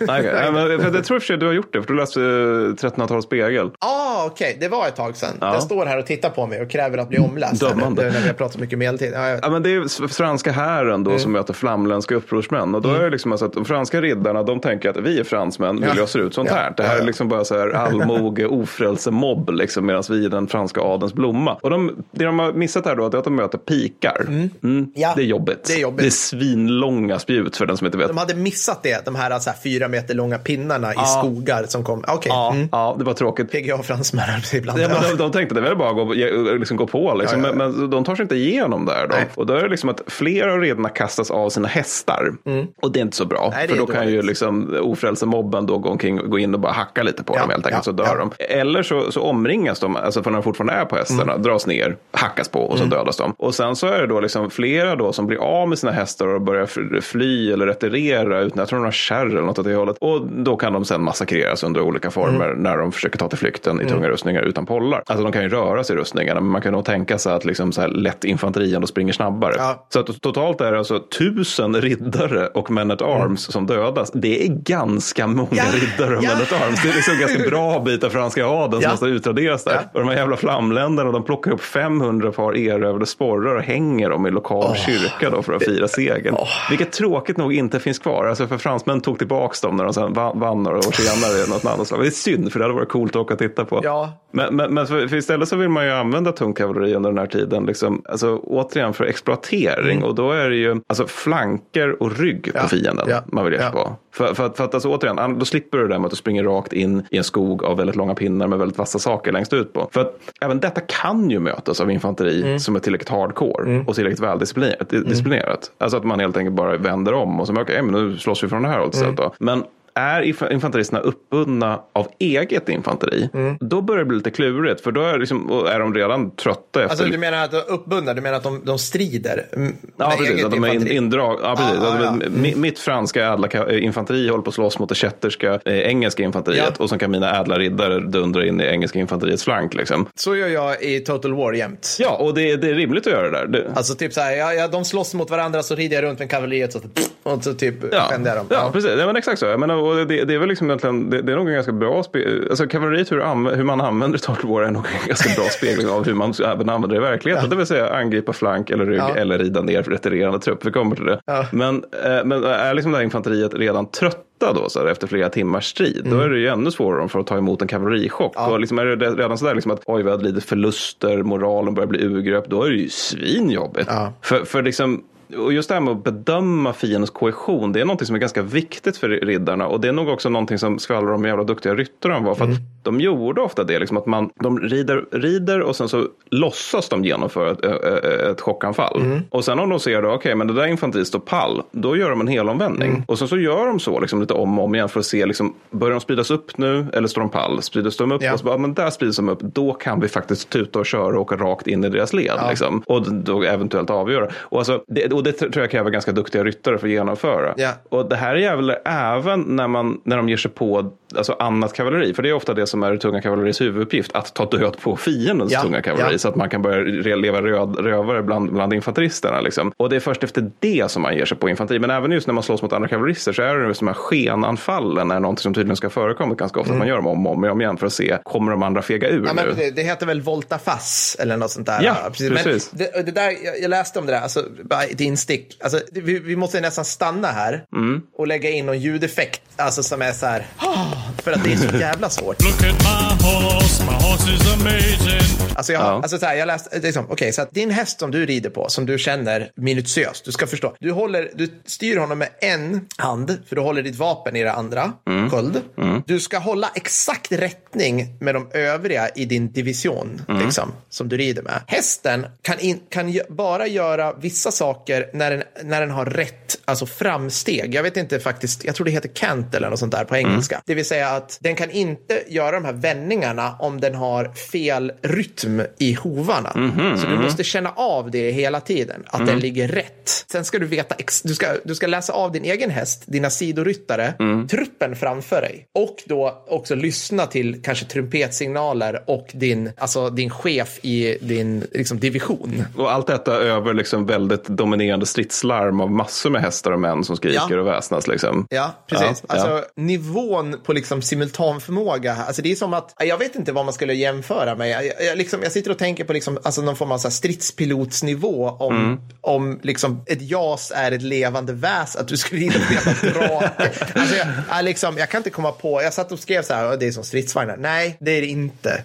Nej. Nej, men, för jag tror för du har gjort det, för du läste 1300-talets spegel. Ah, okej, det var ett tag sedan. Jag står här och tittar på mig och kräver att bli omläst. Dömande. När vi har pratat mycket medeltid. Ja, jag- Ja, men det är franska hären då som möter flamländska upprorsmän. Och då är det liksom alltså att de franska riddarna de tänker att vi är fransmän, vi Ja. löser ut sånt Ja. här. Det här Ja, ja. är liksom bara så här allmoge, (laughs) ofrälsemobb liksom, medan vi är den franska adelns blomma. Och de, det de har missat här då är att de möter pikar. Mm. Ja, Det är jobbigt. det är jobbigt. Det är svinlånga spjut för den som inte vet. De hade missat det, de här, så här fyra meter långa pinnarna i skogar som kom. Okej, Ja, mm. ja, det var tråkigt. PGA-fransmän ibland. Ja, men de, de tänkte det väl bara att gå, liksom gå på, liksom. Ja, ja, ja. Men, men de tar sig inte igenom där. Då. Och då är det liksom att flera av redarna kastas av sina hästar. Och det är inte så bra. Mm. Nej, för då kan ju liksom ofrälsemobben då gå, omkring, gå in och bara hacka lite på Ja, dem helt enkelt, ja, så dör ja. de. Eller så, så omringas de, alltså för när de fortfarande är på hästarna, Mm. dras ner, hackas på och så dödas de. Och sen så är det då liksom flera då som blir av med sina hästar och börjar fly eller retirera utan, jag tror de har kärr eller något åt det hållet. Och då kan de sen massakreras under olika former Mm. när de försöker ta till flykten i tunga rustningar utan pollar. Alltså de kan ju röra sig i rustningarna, men man kan nog tänka sig att liksom så här lätt infanteri ändå springer snabbare. Ja. Så att totalt är det alltså tusen riddare och men at arms som dödas. Det är ganska många Ja. riddare och Ja. men at arms. Det är liksom ganska bra bit av franska adeln som måste utraderas där. Och de här jävla flamländerna, de plockar upp 500 par erövrade sporrar och hänger dem i lokal kyrka då för att fira segern. Vilket tråkigt nog inte finns kvar. Alltså för fransmän tog tillbaka dem när de sen vann några år senare. Något annat slag. Det är synd, för det hade varit coolt att åka och titta på. Ja. Men, men, men för, för istället så vill man ju använda tung kavalleri under den här tiden. Liksom, alltså, återigen för exploatering. Och då är det ju alltså, flanker och rygg på Mm. Ja. fienden Ja. man vill ge sig Ja. på. För, för, att- för att alltså, återigen, då slipper du det där med att du springer rakt in i en skog av väldigt långa pinnar med väldigt vassa saker längst ut på. För att även detta kan ju mötas av infanteri Mm. som är tillräckligt hardcore och tillräckligt väldisciplinerat. disciplinerat. Alltså att man helt enkelt bara vänder om och så, okej, men nu slåss vi från det här hållet Mm. då. Men är inf- infanteristerna uppbundna av eget infanteri, Mm. då börjar det bli lite klurigt. För då är, liksom, är de redan trötta efter... Alltså du menar att de är uppbundna, du menar att de, de strider? mm, Ja, precis. Att de är infanteri? indrag... ja, precis. Ja, ja, ja. Mi- Mitt franska ädla eh, infanteri håller på att slåss mot det kätterska eh, engelska infanteriet. Ja. Och så kan mina ädla riddare dundra in i engelska infanteriets flank. Liksom. Så gör jag i Total War jämt. Ja, och det, det är rimligt att göra det där. Det, Alltså typ så här, ja, ja, de slåss mot varandra så rider jag runt med kavalleriet och så typ Ja, vänder jag dem. ja, precis. Ja, men exakt så. Jag menar, och det, det är väl liksom egentligen, det, det är nog en ganska bra spegel. Alltså kavalleriet, hur, anv- hur man använder Total War är nog en ganska bra spegling av hur man även använder det i verkligheten. Det vill säga angripa flank eller rygg Ja. eller rida ner retirerande trupp. Vi kommer till det. Ja. Men, eh, men är liksom det här infanteriet redan trötta då, så här, efter flera timmars strid, då är det ju ännu svårare för att ta emot en kavallerichock. Mm. Ja. Och liksom är det redan sådär liksom att oj, vi har lidit förluster, moralen börjar bli urgröpt, då är det ju svinjobbigt. Ja. För, för liksom, och just det här med att bedöma fiendens kohesion, det är någonting som är ganska viktigt för riddarna. Och det är nog också någonting som skvallrar om hur jävla duktiga ryttare han var. För att mm de gjorde ofta det, liksom att man, de rider, rider och sen så låtsas de genomföra ett, ett, chockanfall. Och sen om de ser då, okej, men det där infanteriet står pall, då gör de en helomvändning. Och sen så gör de så liksom, lite om och om igen för att se, liksom, börjar de spridas upp nu eller står de pall? Spridas de upp? Ja. Och så bara, "Ja, men där sprids de upp, då kan vi faktiskt tuta och köra och åka rakt in i deras led. Liksom. Och då eventuellt avgöra. Och, alltså, det, och det tror jag kräver ganska duktiga ryttare för att genomföra. Ja. Och det här gäller även när, man, när de ger sig på alltså annat kavalleri. För det är ofta det som är tunga kavalleriets huvuduppgift. Att ta död på fiendens Ja, tunga kavalleri. ja. Så att man kan börja leva röd, rövare bland, bland infanteristerna. Liksom. Och det är först efter det som man ger sig på infanteri. Men även just när man slåss mot andra kavallerister så är det just de här skenanfallen. är någonting som tydligen ska förekomma ganska ofta. Att man gör dem om och om, om igen för att se, kommer de andra fega ur Mm. Ja, nu? det, det heter väl volta fass eller något sånt där. Ja, precis. precis. Det, det där, jag, läste om det där, alltså, bara ett instick. Alltså, vi, vi måste nästan stanna här Mm. och lägga in någon ljudeffekt alltså, som är så här, (gasps) "Ah", för att det är så (laughs) jävla svårt. Look at my horse, my horse is amazing. Alltså, jag, Ja. alltså så här, jag läste, liksom, okej, så att din häst som du rider på, som du känner minutiöst, du ska förstå, du, håller, du styr honom med en hand, för du håller ditt vapen i det andra, Mm. sköld. Du ska hålla exakt rättning med de övriga i din division, Mm. liksom, som du rider med. Hästen kan, in, kan bara göra vissa saker när den, när den har rätt, alltså framsteg. Jag vet inte faktiskt, jag tror det heter cant eller något sånt där på Mm. engelska. Det vill säga att den kan inte göra de här vändningarna om den har fel rytm i hovarna. Mhm, Så du måste känna av det hela tiden, att Mm. den ligger rätt. Sen ska du veta, du ska, du ska läsa av din egen häst, dina sidoryttare, Mm. truppen framför dig. Och då också lyssna till kanske trumpetsignaler och din, alltså din chef i din liksom, division. Och allt detta över liksom väldigt dominerande stridslarm av massor med hästar hästar och män som skriker Ja. och väsnas liksom. Ja, precis. Ja, alltså ja. nivån på liksom simultanförmåga, alltså det är som att, jag vet inte vad man skulle jämföra med. Jag, jag, liksom, jag sitter och tänker på liksom, alltså någon form av så här stridspilotsnivå om, Mm. om liksom ett jas är ett levande väs, att du skulle rida på drake. (laughs) Alltså jag, jag, liksom, jag kan inte komma på, jag satt och skrev så här, "Åh, det är som stridsvagnar. Nej, det är det inte.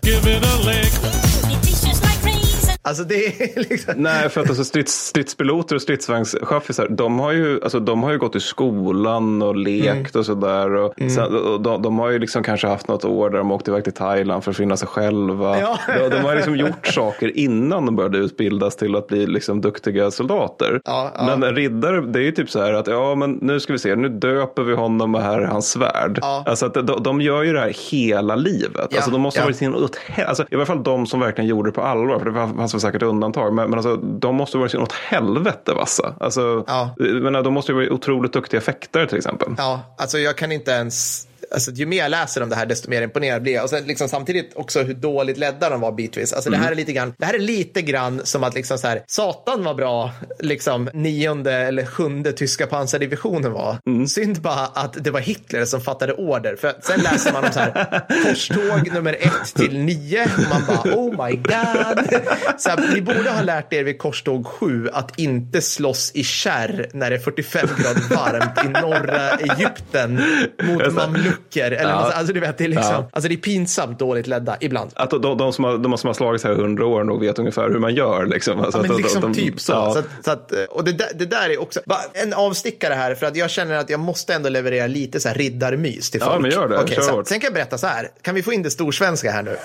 Alltså det är (laughs) liksom... Nej, för att alltså strids, stridspiloter och stridsvagnschaffisar, de har ju, alltså, de har ju gått i skolan och lekt och sådär. Och, sen, och de, de har ju liksom kanske haft något år där de åkte iväg till Thailand för att finna sig själva. Ja. De, de har liksom gjort saker innan de började utbildas till att bli liksom duktiga soldater. Ja, ja. Men en riddare, det är ju typ så här att ja, men nu ska vi se, nu döper vi honom med här är hans svärd. Ja. Alltså att de, de gör ju det här hela livet. Ja, Alltså de måste ha varit sin alltså, I alla fall de som verkligen gjorde det på allvar. För det fanns väl säkert undantag. Men, men alltså, de måste sin åt helvete vassa. Alltså, Ja. menar, de måste ju vara otroligt duktiga fäktare till exempel. Ja, alltså jag kan inte ens... Alltså, ju mer jag läser om det här, desto mer imponerad blir jag. Och sen liksom samtidigt också hur dåligt ledda de var bitvis. Alltså, det, här är lite grann, det här är lite grann som att liksom så här, Satan var bra, liksom nionde eller sjunde tyska pansardivisionen var. Synd bara att det var Hitler som fattade order. För sen läser man om så här, korståg nummer ett till nio. Och man bara, oh my god. Så här, ni borde ha lärt er vid korståg sju att inte slåss i kärr när det är 45 grader varmt i norra Egypten mot Just det. mamlucker. Eller Ja. alltså, du vet, det, är liksom, Ja. alltså, det är pinsamt dåligt ledda ibland. Att de, de, de, som har, de som har slagits här i hundra år nog vet ungefär hur man gör. Liksom. Alltså Ja, men liksom de- typ så. ja. så, att, så att, och det där, det där är också en avstickare här för att jag känner att jag måste ändå leverera lite så här riddarmys till Ja, folk. men gör det. Okej, Kör så, hårt. sen kan jag berätta så här. Kan vi få in det storsvenska här nu?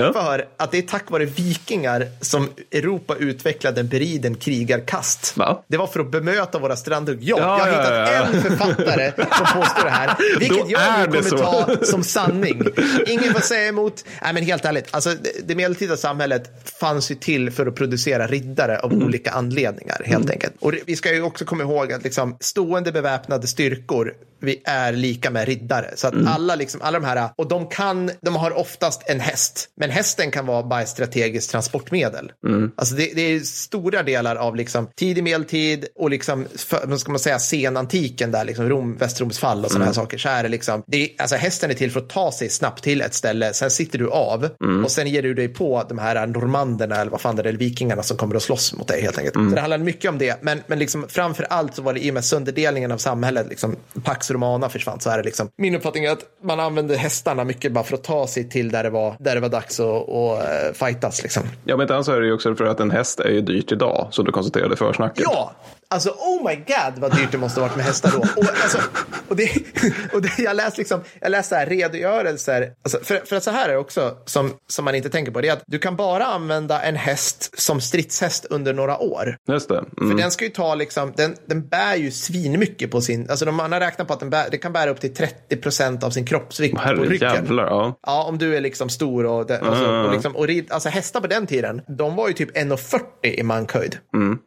Ja. För att det är tack vare vikingar som Europa utvecklade en beriden krigarkast. Va? Det var för att bemöta våra strandhugg. Ja, Ja, jag har hittat en författare som påstår det här. (laughs) Vilket Då jag nu kommer så. ta som sanning. (laughs) Ingen får säga emot. Nej, men helt ärligt, alltså, det, medeltida samhället fanns ju till för att producera riddare av Mm. olika anledningar, helt enkelt. Och vi ska ju också komma ihåg att liksom, stående beväpnade styrkor vi är lika med riddare. Så att Mm. alla, liksom, alla de här, och de kan, de har oftast en häst, men hästen kan vara bara ett strategiskt transportmedel. Mm. Alltså det, det är stora delar av liksom tidig medeltid och liksom, vad ska man säga, senantiken där, liksom Rom, Västroms fall och sådana här saker. Så är det liksom, det är, alltså hästen är till för att ta sig snabbt till ett ställe, sen sitter du av och sen ger du dig på de här normanderna eller vad fan det är, eller vikingarna som kommer att slåss mot dig helt enkelt. Så det handlar mycket om det, men, men liksom framför allt så var det i och med sönderdelningen av samhället, liksom Pax Romana försvann, så är det liksom, min uppfattning är att man använde hästarna mycket bara för att ta sig till där det var, där det var dags att, att eh, fightas liksom. Ja, men inte annars är det ju också för att en häst är ju dyrt idag, som du konstaterade i försnacket. Ja, alltså oh my god vad dyrt det måste ha varit med hästar då. Och, alltså, och det, och det, jag läste liksom, jag läste här redogörelser, alltså, för, för att så här är det också som, som man inte tänker på, det är att du kan bara använda en häst som stridshäst under några år. Just det. För Mm. den ska ju ta liksom, den, den bär ju svinmycket på sin, alltså de, man har räknat på att den, bär, den kan bära upp till 30 procent av sin kroppsvikt på ryggen. jävlar. Ja. Ja, om du är liksom stor och, det, och, så, och, liksom, och rid, alltså hästar på den tiden, de var ju typ 1,40 i mankhöjd.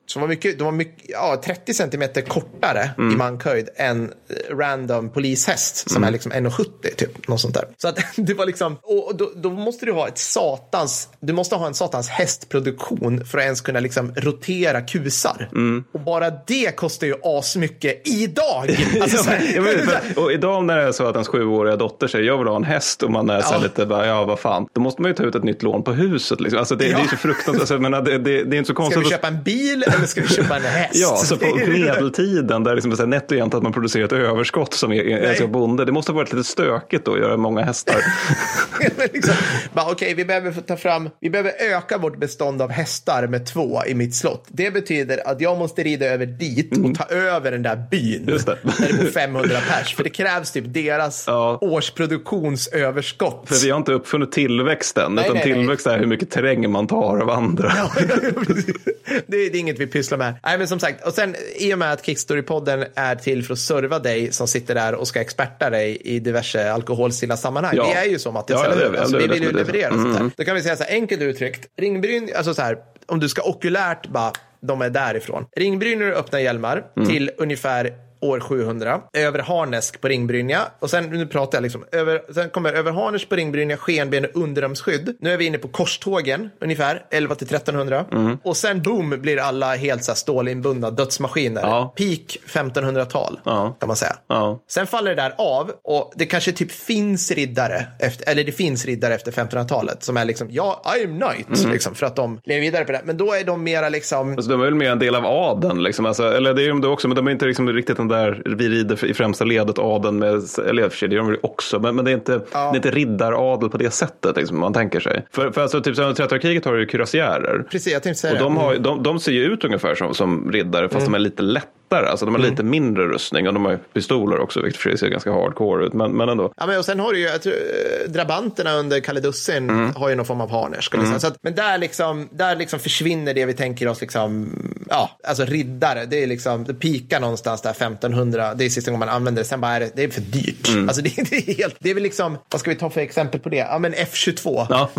Så de var mycket, de var mycket, ja, 30 centimeter kortare i mankhöjd än eh, random polishäst som är liksom 1,70 typ. Något sånt där. Så att (laughs) det var liksom, och då, då måste du ha ett satans, du måste ha en satans hästproduktion för att ens kunna liksom rotera kusar. Och bara det kostar ju asmycket idag. (laughs) Alltså, Ja, (laughs) men, för- och idag när det är så att ens sjuåriga dotter säger jag vill ha en häst och man är så Ja. lite bara, ja vad fan, då måste man ju ta ut ett nytt lån på huset. Liksom. Alltså, det, Ja. det är så fruktansvärt, alltså, jag menar, det, det, det är inte så Ska konstigt. vi att- köpa en bil eller ska vi köpa en häst? Ja, så på (laughs) medeltiden där liksom så här nätt och jämnt att man producerar ett överskott som är, är så bonde. Det måste ha varit lite stökigt då att göra många hästar. (laughs) Liksom, Okej, vi behöver ta fram, vi behöver öka vårt bestånd av hästar med två i mitt slott. Det betyder att jag måste rida över dit och ta över den där byn. Mm. Just det. Där det bor 500 pers. För det krävs typ deras Ja. årsproduktionsöverskott. För vi har inte uppfunnit tillväxten, Nej, utan nej, nej. tillväxt är hur mycket terräng man tar av andra. (laughs) det, är, det är inget vi pysslar med. Nej, men som sagt, och sen i och med att Kickstory-podden är till för att serva dig som sitter där och ska experta dig i diverse alkoholstilla sammanhang. Ja. Vi är ju så Mattis, Ja, eller det hur? vi. Alltså, vi det vill ju leverera sånt här. Mm. Då kan vi säga så här, enkelt uttryckt, ringbryn, alltså så här, om du ska okulärt bara, de är därifrån. Ringbrynor och öppna hjälmar Mm. till ungefär år 700, över Harnesk på ringbrynja och sen, nu pratar jag liksom, över, sen kommer över Harnesk på ringbrynja, skenben och underarmsskydd. Nu är vi inne på korstågen ungefär, 11 till 1300. Mm. Och sen boom blir alla helt så här stålinbundna dödsmaskiner. Ja. Peak 1500-tal Ja. kan man säga. Ja. Sen faller det där av och det kanske typ finns riddare, efter, eller det finns riddare efter 1500-talet som är liksom, ja, I am knight, Mm. liksom, för att de lever vidare på det. Men då är de mera liksom, Alltså, de är väl mer en del av adeln, liksom. alltså, eller det är de också, men de är inte liksom riktigt den där vi rider i främsta ledet adeln med, eller det är de väl också, men, men det, är inte, det är inte riddaradel på det sättet liksom, man tänker sig. För, för alltså, typ, under 30-kriget har du kürassiärer. precis, jag tänkte säga Och de, har, de, de ser ju ut ungefär som, som riddare, fast de är lite lättare. Alltså de har lite mindre rustning och de har pistoler också, vilket för sig ser ganska hardcore ut. Men, men ändå. Ja, men och sen har du ju, jag tror, eh, drabanterna under Kalle Dussin Mm. har ju någon form av harnesk. Mm. Så att, men där liksom, där liksom försvinner det vi tänker oss, liksom, ja, alltså riddare. Det är liksom, det pikar någonstans där 1500, det är sista gången man använder det. Sen bara är det, det är för dyrt. Mm. Alltså (laughs) det, det är helt, det är väl liksom, vad ska vi ta för exempel på det? Ja, men F22. Ja.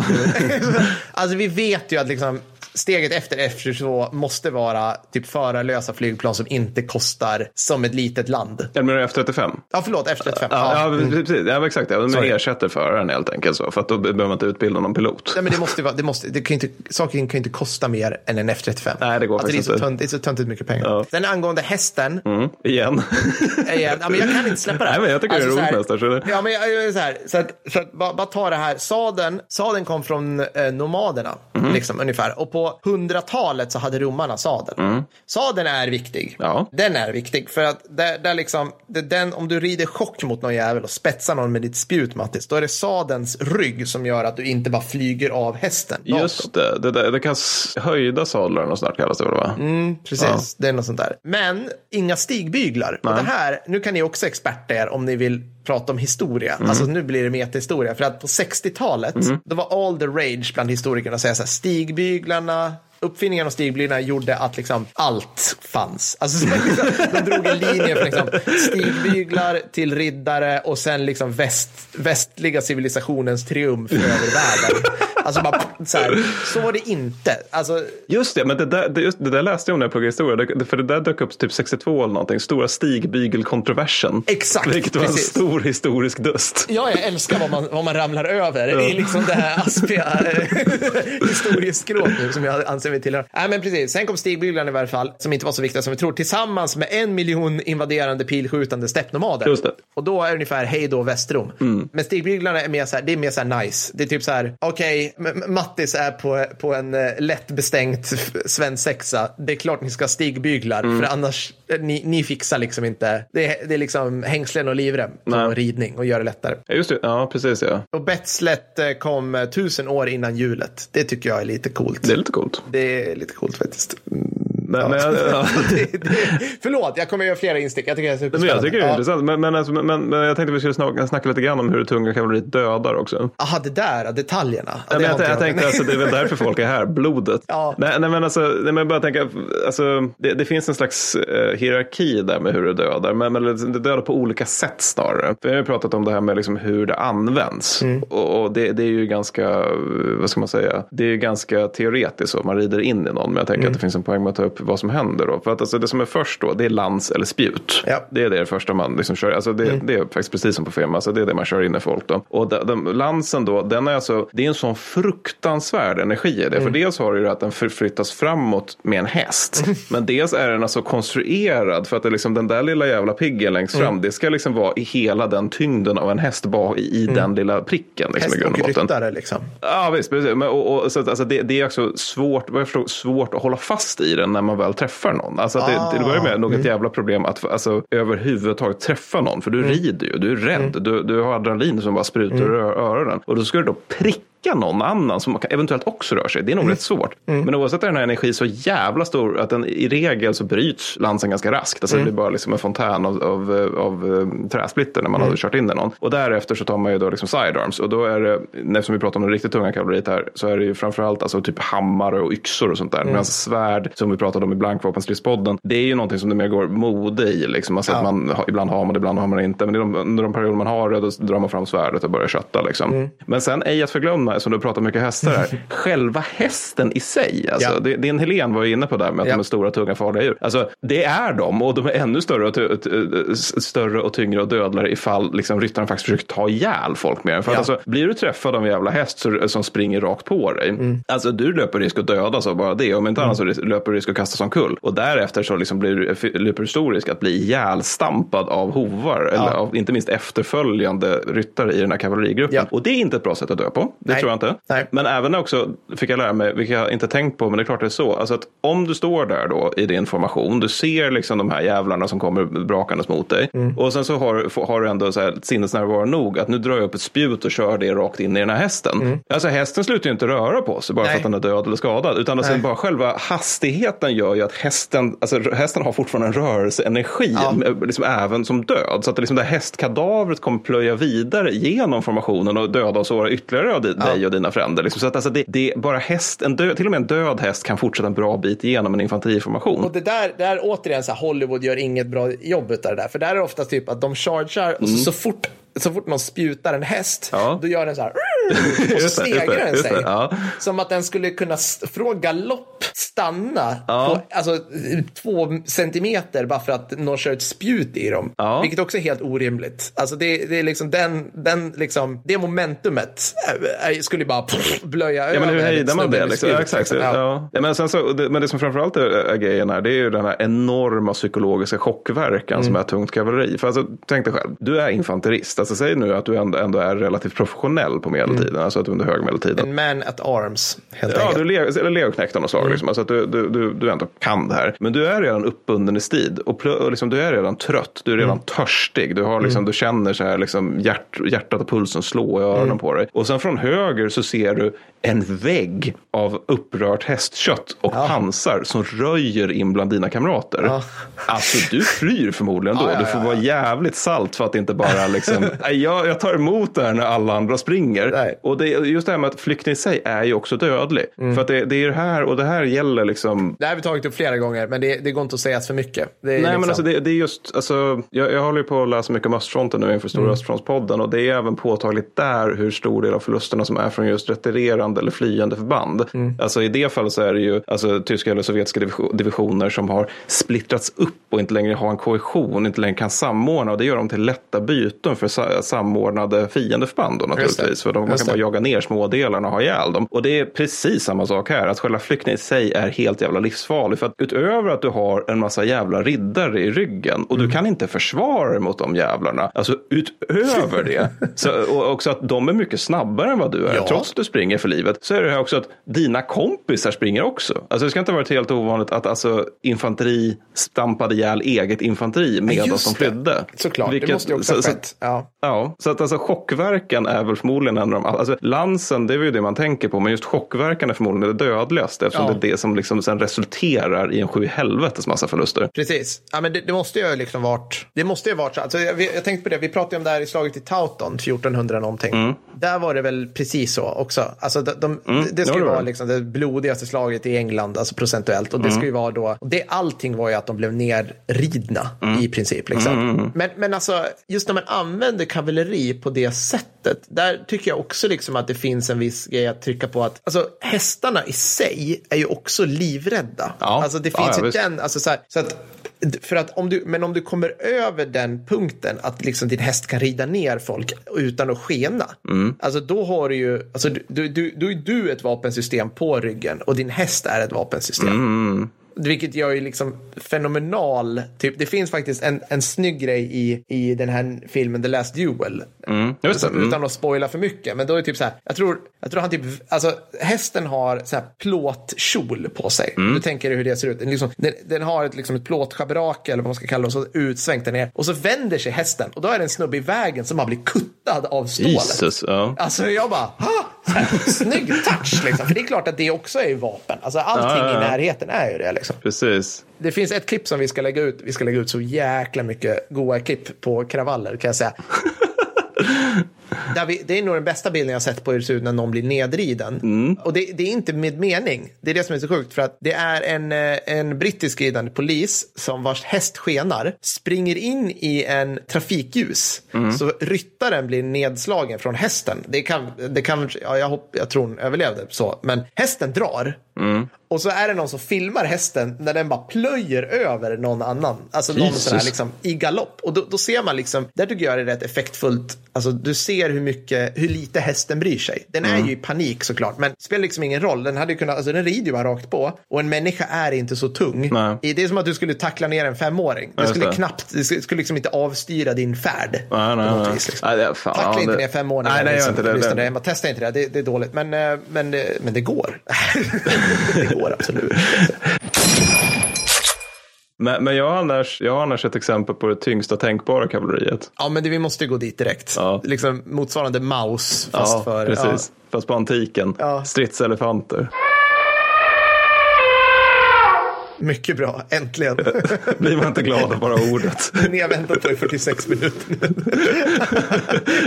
(laughs) alltså vi vet ju att liksom, steget efter F22 måste vara typ förarlösa flygplan som inte kostar som ett litet land. Eller menar du F35? Ja, förlåt, F35. Ja, ja, Mm. precis. Ja, men exakt. Ja, Sorry. ersätter föraren helt enkelt. Så, för att då behöver man inte utbilda någon pilot. Nej, men det måste vara, det måste, det kan inte, saker kan ju inte kosta mer än en F35. Nej, det går alltså, det, är faktiskt så inte. det är så töntigt mycket pengar. Ja. Sen angående hästen, Mm, igen. är (laughs) jag, ja, men jag kan inte släppa det här. Nej, men jag tycker det är så roligt nästan, Ja, men jag, så här, så att, så att, bara, bara ta det här, sadeln, sadeln kom från eh, nomaderna, Mhm. liksom, ungefär. Och på 100-talet så hade romarna sadeln. Sadeln är viktig. Mm. Ja. Den är viktig, för att där, där liksom, det, den, om du rider chock mot någon jävel och spetsar någon med ditt spjut, Mattis, då är det sadelns rygg som gör att du inte bara flyger av hästen. Just det. Det, där, det kan höjda sadlar och snart kallas det väl va? Mm. Precis, det är något sånt där. Men inga stigbyglar. Och det här, nu kan ni också experta er om ni vill prata om historia. Mm. Alltså nu blir det metahistoria. För att på 60-talet, då var all the rage bland historikerna att säga så här, stigbyglarna, uppfinningen av stigbyglarna gjorde att liksom allt fanns. Alltså, (laughs) så liksom, de drog en linje från liksom, stigbyglar till riddare och sen liksom väst, västliga civilisationens triumf över världen. Alltså bara, så, här, så var det inte. Alltså, Just det, men det där, det, just, det där läste jag om när jag pluggade historia. Det, för det där dök upp typ 62 eller någonting. Stora stigbygelkontroversen. Exakt, Vilket var en precis. stor historisk dust. Ja, jag älskar vad man, vad man ramlar över i liksom det här aspiga eh, (laughs) historieskrået nu som jag anser mig tillhöra. Nej, men precis. Sen kom stigbyglarna i varje fall, som inte var så viktiga som vi tror, tillsammans med en miljon invaderande pilskjutande steppnomader. Just det. Och då är det ungefär hej då Västrom. Men stigbyglarna är mer så här, det är mer så här nice. Det är typ så här, okej, M- Mattis är på, på en eh, lätt bestängt f- svensexa. Det är klart ni ska ha stigbyglar, för annars, eh, ni, ni fixar liksom inte. Det är, det är liksom hängslen och livrem på Nej. ridning och gör det lättare. Ja, Just det, ja precis ja. Och Betslet eh, kom eh, tusen år innan julet. Det tycker jag är lite coolt. Det är lite coolt. Det är lite coolt faktiskt. Men, men, ja. (laughs) det, förlåt, jag kommer göra flera instick. Jag tycker det är Men superspännande. jag tycker det är Ja. intressant. Men, men, alltså, men, men jag tänkte vi skulle snacka, snacka lite grann om hur det tunga kavalleriet dör också. Aha, det där, detaljerna. Ja, det men jag, inte jag tänkte alltså, det är väl därför folk är här, blodet. Ja. Nej, nej, men alltså, nej, men jag bara tänka, alltså, det, det finns en slags eh, hierarki där med hur det dödar, men, men det dödar på olika sätt snarare. Vi har ju pratat om det här med liksom hur det används. Mm. Och, och det, det är ju ganska, eh, vad ska man säga, det är ju ganska teoretiskt så, man rider in i någon, men jag tänker Mm. att det finns en poäng med att ta upp vad som händer då. För att alltså, det som är först då, det är lans eller spjut. Ja. Mm. Det är det första man liksom kör, alltså det, det är faktiskt precis som på Fema, alltså det är det man kör in i folk då. Och de, de, lansen då, den är alltså, det är en sån fruktansvärd energi i det. Mm. För dels har du ju att den förflyttas framåt med en häst. (laughs) Men dels är den alltså konstruerad för att det liksom, den där lilla jävla piggen längst Mm. fram, det ska liksom vara i hela den tyngden av en häst bak i, i den lilla pricken. Liksom, Häst och och ryttare liksom. Ja visst, precis. Men, och, och, så alltså, det, det är också svårt, vad jag förstår, svårt att hålla fast i den när man väl träffar någon. Alltså, att det, det börjar med nog ett jävla problem att alltså, överhuvudtaget träffa någon. För du rider ju, du är rädd, du, du har adrenalin som bara sprutar ur ö- öronen. Och då ska du då pricka någon annan som eventuellt också rör sig. Det är nog rätt svårt. Men oavsett är den här energin så jävla stor att den i regel så bryts lansen ganska raskt. Alltså det blir bara liksom en fontän av, av, av eh, träsplitter när man har kört in i någon. Och därefter så tar man ju då liksom sidearms. Och då är det, eftersom vi pratar om det riktigt tunga kavalleriet här, så är det ju framförallt alltså typ hammare och yxor och sånt där. Medan svärd, som vi pratade om i Blankvapenstridspodden, det är ju någonting som det mer går mode i. Liksom. Alltså att man, ibland har man det, ibland har man det inte. Men de, under de perioder man har det, då drar man fram svärdet och börjar kötta. Liksom. Men sen, ej att förglömma, här, som du pratar mycket hästar här. (laughs) Själva hästen i sig, alltså, Ja. det, din Helén var ju inne på det med att Ja. de är stora, tunga, farliga djur. Alltså, det är de och de är ännu större och, s- större och tyngre och dödligare ifall liksom, ryttaren faktiskt försöker ta ihjäl folk med den. För att, Ja. alltså, blir du träffad av en jävla häst så, som springer rakt på dig, Mm. alltså du löper risk att dödas av bara det. Om inte annat så löper du risk att kastas omkull. Och därefter så liksom blir, löper du stor risk att bli ihjälstampad av hovar, eller av inte minst efterföljande ryttare i den här kavallerigruppen. Ja. Och det är inte ett bra sätt att dö på, det Nej. Tror jag inte. Nej. Men även också fick jag lära mig, vilket jag inte tänkt på, men det är klart det är så. Alltså att om du står där då i din formation, du ser liksom de här jävlarna som kommer brakandes mot dig. Mm. Och sen så har, har du ändå så här sinnesnärvaro nog att nu drar jag upp ett spjut och kör det rakt in i den här hästen. Mm. Alltså hästen slutar ju inte röra på sig bara Nej. för att den är död eller skadad. Utan alltså bara själva hastigheten gör ju att hästen, alltså hästen har fortfarande en rörelseenergi, Ja. liksom även som död. Så att det liksom det här hästkadavret kommer plöja vidare genom formationen och döda och såra ytterligare av di- dig och dina fränder. Liksom. Så att alltså det, det är bara häst, en död, till och med en död häst kan fortsätta en bra bit igenom en infanteriformation. Och det där, där återigen så här, Hollywood gör inget bra jobb utav det där. För där är det ofta typ att de chargear och så, så fort så fort någon spjutar en häst, Mm. Ja. då gör den så här. (laughs) Och så stegrar den sig. ja. Som att den skulle kunna från galopp stanna Ja. på alltså, två centimeter bara för att någon kör ett spjut i dem. Ja. Vilket också är helt orimligt. Alltså det, det är liksom den, den liksom, det momentumet äh, äh, skulle bara pff, blöja Ja, men hur hejdar man det? Liksom? Ja, exakt. Ja. Men, sen så, det, men det som framförallt är, är grejen här, det är ju den här enorma psykologiska chockverkan som är tungt kavalleri. För alltså, tänk dig själv, du är infanterist. Alltså, säg nu att du ändå, ändå är relativt professionell på medeltiden, alltså att du under högmedeltiden. En man at arms, helt Ja, enkelt. le- eller legoknekt av något slag. Liksom. Alltså att du, du, du, du ändå kan det här. Men du är redan uppbunden i strid. Och, och liksom, du är redan trött. Du är redan törstig. Du, har, liksom, du känner så här, liksom, hjärt, hjärtat och pulsen slå i öronen på dig. Och sen från höger så ser du en vägg av upprört hästkött och pansar som röjer in bland dina kamrater. Ja. Alltså du flyr förmodligen då. Ja, ja, Du får ja, vara jävligt salt för att inte bara liksom, (laughs) "Nej, jag, jag tar emot det här när alla andra springer. Nej. Och det, just det här med att flykten i sig är ju också dödlig. Mm. För att det, det är det här och det här gäller liksom Det här har vi tagit upp flera gånger, men det, det går inte att säga för mycket. Nej, liksom, men alltså det, det är just, alltså, jag, jag håller ju på att läsa mycket om östfronten nu inför Mm. Stora Östfrontspodden och det är även påtagligt där hur stor del av förlusterna som är från just retirerande eller flyende förband. Mm. Alltså i det fallet så är det ju alltså, tyska eller sovjetiska division- divisioner som har splittrats upp och inte längre har en kohesion, inte längre kan samordna och det gör dem till lätta byten för sa- samordnade fiendeförband då naturligtvis. För de, man kan bara jaga ner smådelarna och ha ihjäl dem. Och det är precis samma sak här, att själva flykten i sig är helt jävla livsfarlig. För att utöver att du har en massa jävla riddare i ryggen och Mm. du kan inte försvara dig mot de jävlarna. Alltså utöver det, så, (laughs) och också att de är mycket snabbare än vad du är, Ja. trots att du springer för livet, så är det här också att dina kompisar springer också. Alltså det ska inte ha varit helt ovanligt att alltså, infanteri stampade ihjäl eget infanteri medan de det. flydde. Såklart, det Vilket- måste ju också ha så- så- skett. Ja. Ja, så att alltså chockverkan är väl förmodligen en av de, alltså lansen det är ju det man tänker på, men just chockverkan är förmodligen det dödligaste eftersom Ja. det är det som liksom sen resulterar i en sju helvetes massa förluster. Precis. Ja, men det, det måste ju ha liksom varit, det måste ju ha varit så. Alltså, jag, jag tänkte på det, vi pratade om det här i slaget i Tauton 1400 någonting. Där var det väl precis så också. Alltså, de, de, det, det ska ju vara liksom det blodigaste slaget i England, alltså procentuellt. Och det ska ju vara då, det, allting var ju att de blev nerridna i princip. Liksom. Men, men alltså, just när man använder kavalleri på det sättet, där tycker jag också liksom att det finns en viss grej att trycka på att, alltså hästarna i sig är ju också livrädda. Ja. Alltså det Ja, finns ja, ju visst. den, alltså så, här, så att för att om du, men om du kommer över den punkten att liksom din häst kan rida ner folk utan att skena. Mm. Alltså då har du ju, alltså du, du, du, då är du ett vapensystem på ryggen och din häst är ett vapensystem. Mm. Vilket gör ju liksom fenomenal, typ, det finns faktiskt en, en snygg grej i, i den här filmen The Last Duel. Det. Alltså, Mm. Utan att spoila för mycket. Men då är det typ så här, jag tror, jag tror han typ, alltså hästen har så här plåtkjol på sig. Mm. Du tänker dig hur det ser ut. Den, liksom, den, den har ett, liksom ett plåtschabrak eller vad man ska kalla det, så utsvängt där ner. Och så vänder sig hästen och då är det en snubbe i vägen som har blivit kuttad av stålet. Jesus, ja. Alltså jag bara, ha! (laughs) Snygg touch liksom. För det är klart att det också är vapen. Alltså allting Ja, ja, ja. i närheten är ju det liksom. Precis. Det finns ett klipp som vi ska lägga ut. Vi ska lägga ut så jäkla mycket goa klipp på kravaller kan jag säga. (laughs) vi, det är nog den bästa bilden jag sett på hur det ser ut när någon blir nedriden. Mm. Och det, det är inte med mening. Det är det som är så sjukt. För att det är en, eh, en brittisk ridande polis som vars häst skenar springer in i en trafikljus. Mm. Så ryttaren blir nedslagen från hästen. Det kan, det kan ja, jag, hopp, jag tror hon överlevde så. Men hästen drar. Mm. Och så är det någon som filmar hästen när den bara plöjer över någon annan. Alltså någon Jesus. sån här liksom i galopp. Och då, då ser man liksom, där tycker jag det är rätt effektfullt. Alltså du ser hur mycket, hur lite hästen bryr sig. Den Mm. är ju i panik såklart, men det spelar liksom ingen roll. Den hade ju kunnat, alltså den rider ju bara rakt på. Och en människa är inte så tung. Nej. Det är som att du skulle tackla ner en femåring. Det just skulle knappt, det skulle liksom inte avstyra din färd. Nej, nej, nej. vis, liksom. Nej, det är fan, Tackla ja, inte det- ner femåringar. Nej, nej, liksom, inte det. Det- testar inte det, det, det är dåligt. Men, men, eh, men det går. (laughs) det går absolut. Men, men jag, har annars, jag har annars ett exempel på det tyngsta tänkbara kavalleriet. Ja, men det, vi måste gå dit direkt. Ja. Liksom motsvarande Maus, fast ja, för... precis. Fast på antiken. Ja. Stridselefanter. Ja, mycket bra, äntligen. (laughs) Blir man inte glad av bara ordet. (laughs) Ni har väntat på i 46 minuter.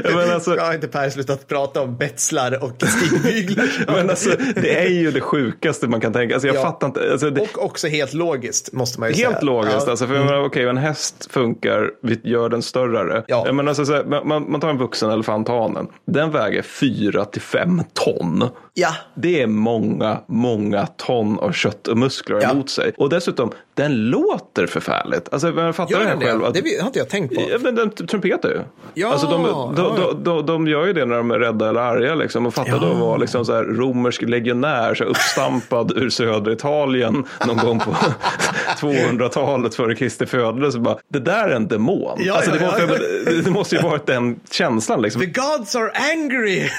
(laughs) men alltså, Jag har inte Per slutat prata om betslar och stigbyglar. men alltså, det är ju det sjukaste man kan tänka. Alltså, jag Ja. fattar inte. Alltså, det, Och också helt logiskt, måste man ju säga. Helt logiskt. Ja. Mm. Alltså, för menar, okej, en häst funkar, vi gör den större. Ja. Menar, alltså, man, man tar en vuxen elefanthanen. Den väger 4 till 5 ton. Ja, Det är många, många ton av kött och muskler Ja. emot sig. Och dessutom, den låter förfärligt. Alltså, jag fattar gör det den själv. det? Att, Det har inte jag tänkt på. Ja, men den trumpetar ju. Ja, alltså de, de, ja, de, de, de gör ju det när de är rädda eller arga. Liksom, och fattar Ja. då att vara liksom så här romersk legionär så här uppstampad ur södra Italien någon gång på (laughs) 200-talet före Kristi födelse. Bara, Det där är en demon. Ja, alltså, det, ja, måste, ja. det måste ju varit den känslan. Liksom. The gods are angry! (laughs)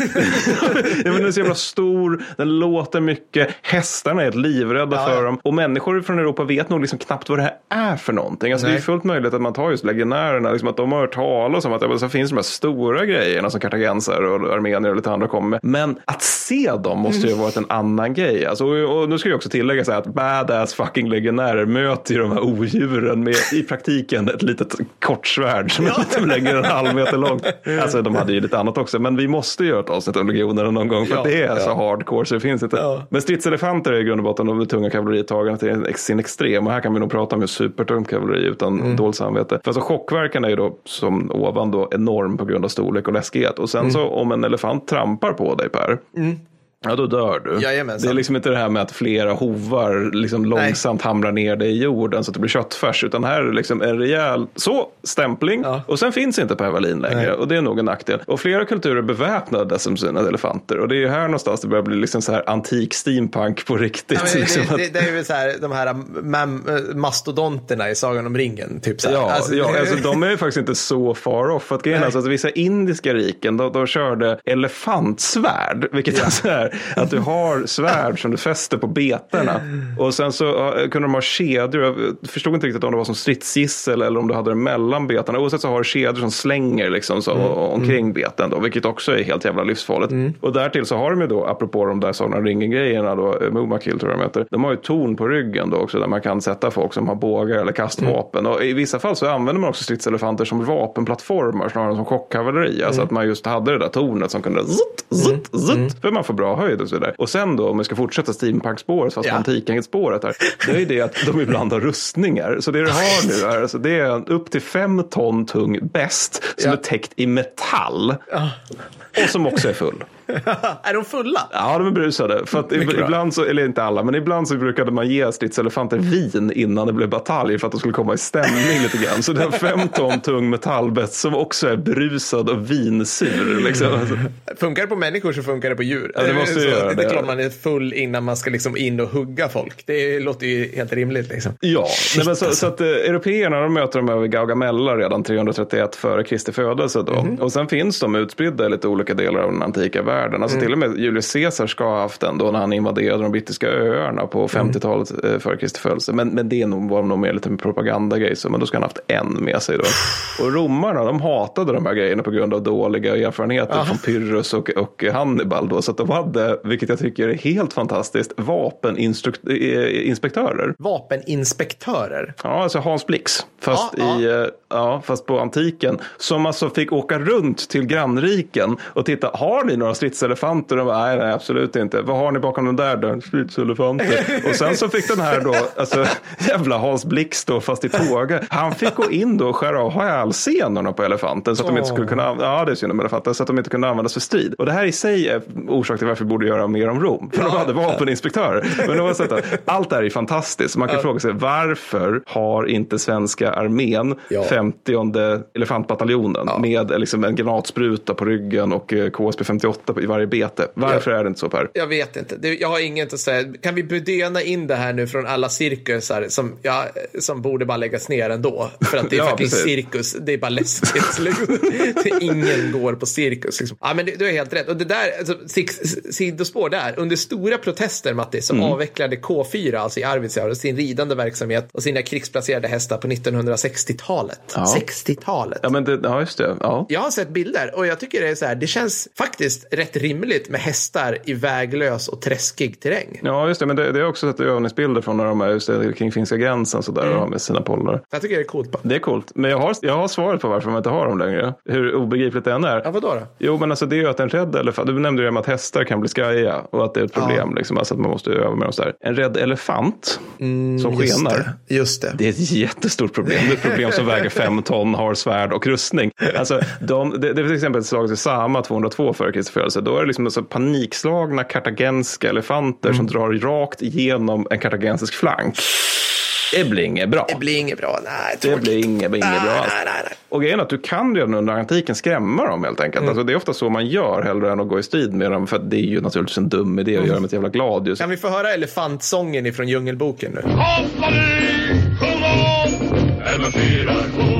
Ja, men den är så jävla stor, den låter mycket, hästarna är helt livrädda Ja, för dem. Och människor från Europa vet nog liksom knappt vad det här är för någonting. Alltså, det är fullt möjligt att man tar just legionärerna, liksom att de har hört talas om att ja, så finns de här stora grejerna som kartagensare och armenier och lite andra kommer med. Men att se dem måste ju ha varit en annan grej. Alltså, och, och nu ska jag också tillägga så här att badass fucking legionärer möter ju de här odjuren med i praktiken ett litet kortsvärd som är lite längre än en halv meter långt. Alltså de hade ju lite annat också, men vi måste göra ett avsnitt om legionerna någon gång för Ja, det är så ja. hardcore så det finns inte. Ja. Men stridselefanter är i grund och botten de tunga kavalleritagarna till sin extrem och här kan vi nog prata om just supertungt kavalleri utan Mm. dåligt samvete. För alltså chockverkan är ju då som ovan då enorm på grund av storlek och läskighet och sen Mm. så om en elefant trampar på dig Per Ja, då dör du. Jajamensan. Det är liksom inte det här med att flera hovar liksom långsamt hamrar ner dig i jorden så att det blir köttfärs. Utan här är det liksom en rejäl så, stämpling. Ja. Och sen finns inte Per Wallin längre. Nej. Och det är nog en nackdel. Och flera kulturer beväpnade som sina elefanter. Och det är ju här någonstans det börjar bli liksom så här antik steampunk på riktigt. Ja, men liksom det, det, det är väl så här, de här mam, äh, mastodonterna i Sagan om ringen. Typ så här. Ja, Alltså, ja det- alltså, de är ju faktiskt inte så far off. För att grejen Nej. alltså att vissa indiska riken, de, de körde elefantsvärd. Vilket alltså är att du har svärd som du fäster på betorna. Och sen så kunde de ha kedjor. Jag förstod inte riktigt om det var som stridsgissel eller om du hade det mellan betorna. Oavsett så har du kedjor som slänger liksom så, omkring beten då. Vilket också är helt jävla livsfarligt. Och därtill så har de ju då, apropå de där Sagan om ringen-grejerna då, eh, Mumakil tror jag de heter. De har ju torn på ryggen då också där man kan sätta folk som har bågar eller kastvapen. Och i vissa fall så använder man också stridselefanter som vapenplattformar snarare än som chockkavalleri. Alltså att man just hade det där tornet som kunde zutt, zutt, zutt. För man får bra höjd och så vidare. Och sen då om vi ska fortsätta steampunk-spåret fast Ja. på antiken-spåret här. Det är ju det att de ibland har rustningar. Så det du har nu är, alltså, det är en upp till fem ton tung bäst som Ja. är täckt i metall. Och som också är full. (laughs) är de fulla? Ja, de är brusade. För att Mycket bra. ibland så, eller inte alla, men ibland så brukade man ge stridselefanter vin innan det blev batalj för att de skulle komma i stämning lite grann. Så det är fem ton tung metallbett som också är brusad och vinsur. Liksom. Funkar det på människor så funkar det på djur. Ja, det måste så, göra det. är klart man är full innan man ska liksom in och hugga folk. Det låter ju helt rimligt. Liksom. Ja, nej, men så, alltså. så att eh, européerna de möter de över Gaugamella redan 331 före Kristi födelse. Då. Mhm. Och sen finns de utspridda i lite olika delar av den antika världen. Alltså Mm. till och med Julius Caesar ska ha haft den då när han invaderade de brittiska öarna på Mm. 50-talet eh, före Kristi födelse. Men, men det nog, var nog mer lite propagandagrej. Men då ska han ha haft en med sig då. (sighs) Och romarna de hatade de här grejerna på grund av dåliga erfarenheter från Pyrrhus och, och Hannibal. Då. Så att de hade, vilket jag tycker är helt fantastiskt, vapeninspektörer. Vapeninspektörer. Ja, alltså Hans Blix. Fast Ja, i ja. Ja, fast på antiken. Som alltså fick åka runt till grannriken och titta, har ni några stridselefanter? De bara, nej, nej, absolut inte. Vad har ni bakom den där dörren? Stridselefanter. och sen så fick den här då, alltså jävla Hans Blix då, fast i tåga. Han fick gå in då och skära av hälsenorna på elefanten så att de inte skulle kunna, ja det är synd om elefanten, så att de inte kunde användas för strid. Och det här i sig är orsak till varför vi borde göra mer om Rom. För de hade vapeninspektörer. Men att, allt det här är fantastiskt. Man kan fråga sig varför har inte svenska armén Ja. 50 elefantbataljonen med liksom en granatspruta på ryggen och eh, KSP 58 i varje bete. Varför är det inte så Per? Jag vet inte. Jag har inget att säga. Kan vi bedöna in det här nu från alla cirkusar som, ja, som borde bara läggas ner ändå? För att det är (laughs) Ja, fucking precis. cirkus. Det är bara läskigt. Liksom. (laughs) (laughs) Ingen går på cirkus. Liksom. Ja, men du, du har helt rätt. Och det där, alltså, sidospår där. Under stora protester, Matti, så Mm. avvecklade K4, alltså i Arvidsjaur, sin ridande verksamhet och sina krigsplacerade hästar på 1960-talet. 60-talet. Ja, men det, ja just det. Ja. Jag har sett bilder och jag tycker det är så här, det känns faktiskt rätt rimligt med hästar i väglös och träskig terräng. Ja, just det. Men det, det är också sett övningsbilder från när de är just det, kring finska gränsen så där Mm. och har med sina pollar. Jag tycker det är coolt. Det är coolt. Men jag har, jag har svaret på varför man inte har dem längre. Hur obegripligt det än är. Ja, vadå då? Jo, men alltså det är ju att en rädd elefant, du nämnde ju att hästar kan bli skajiga och att det är ett problem, liksom, alltså att man måste öva med dem sådär. En rädd elefant som Just skenar, det. Just det. det är ett jättestort problem. Det är ett problem som (laughs) väger fem ton, har svärd och rustning. Alltså, de, det, det är till exempel slaget i Sama 202 före Kristi födelse. Då är det liksom alltså panikslagna kartagenska elefanter som drar rakt igenom en kartagensisk flank. Det blir inget bra. Det blir inget bra. Nej, Det blir inget, inget nej, bra. Nej, nej, nej. Och grejen är att du kan redan under antiken skrämma dem helt enkelt. Mm. Alltså, det är ofta så man gör hellre än att gå i strid med dem. För att det är ju naturligtvis en dum idé att göra med ett jävla gladius. Kan vi få höra elefantsången ifrån Djungelboken nu? Kompani, sjung om!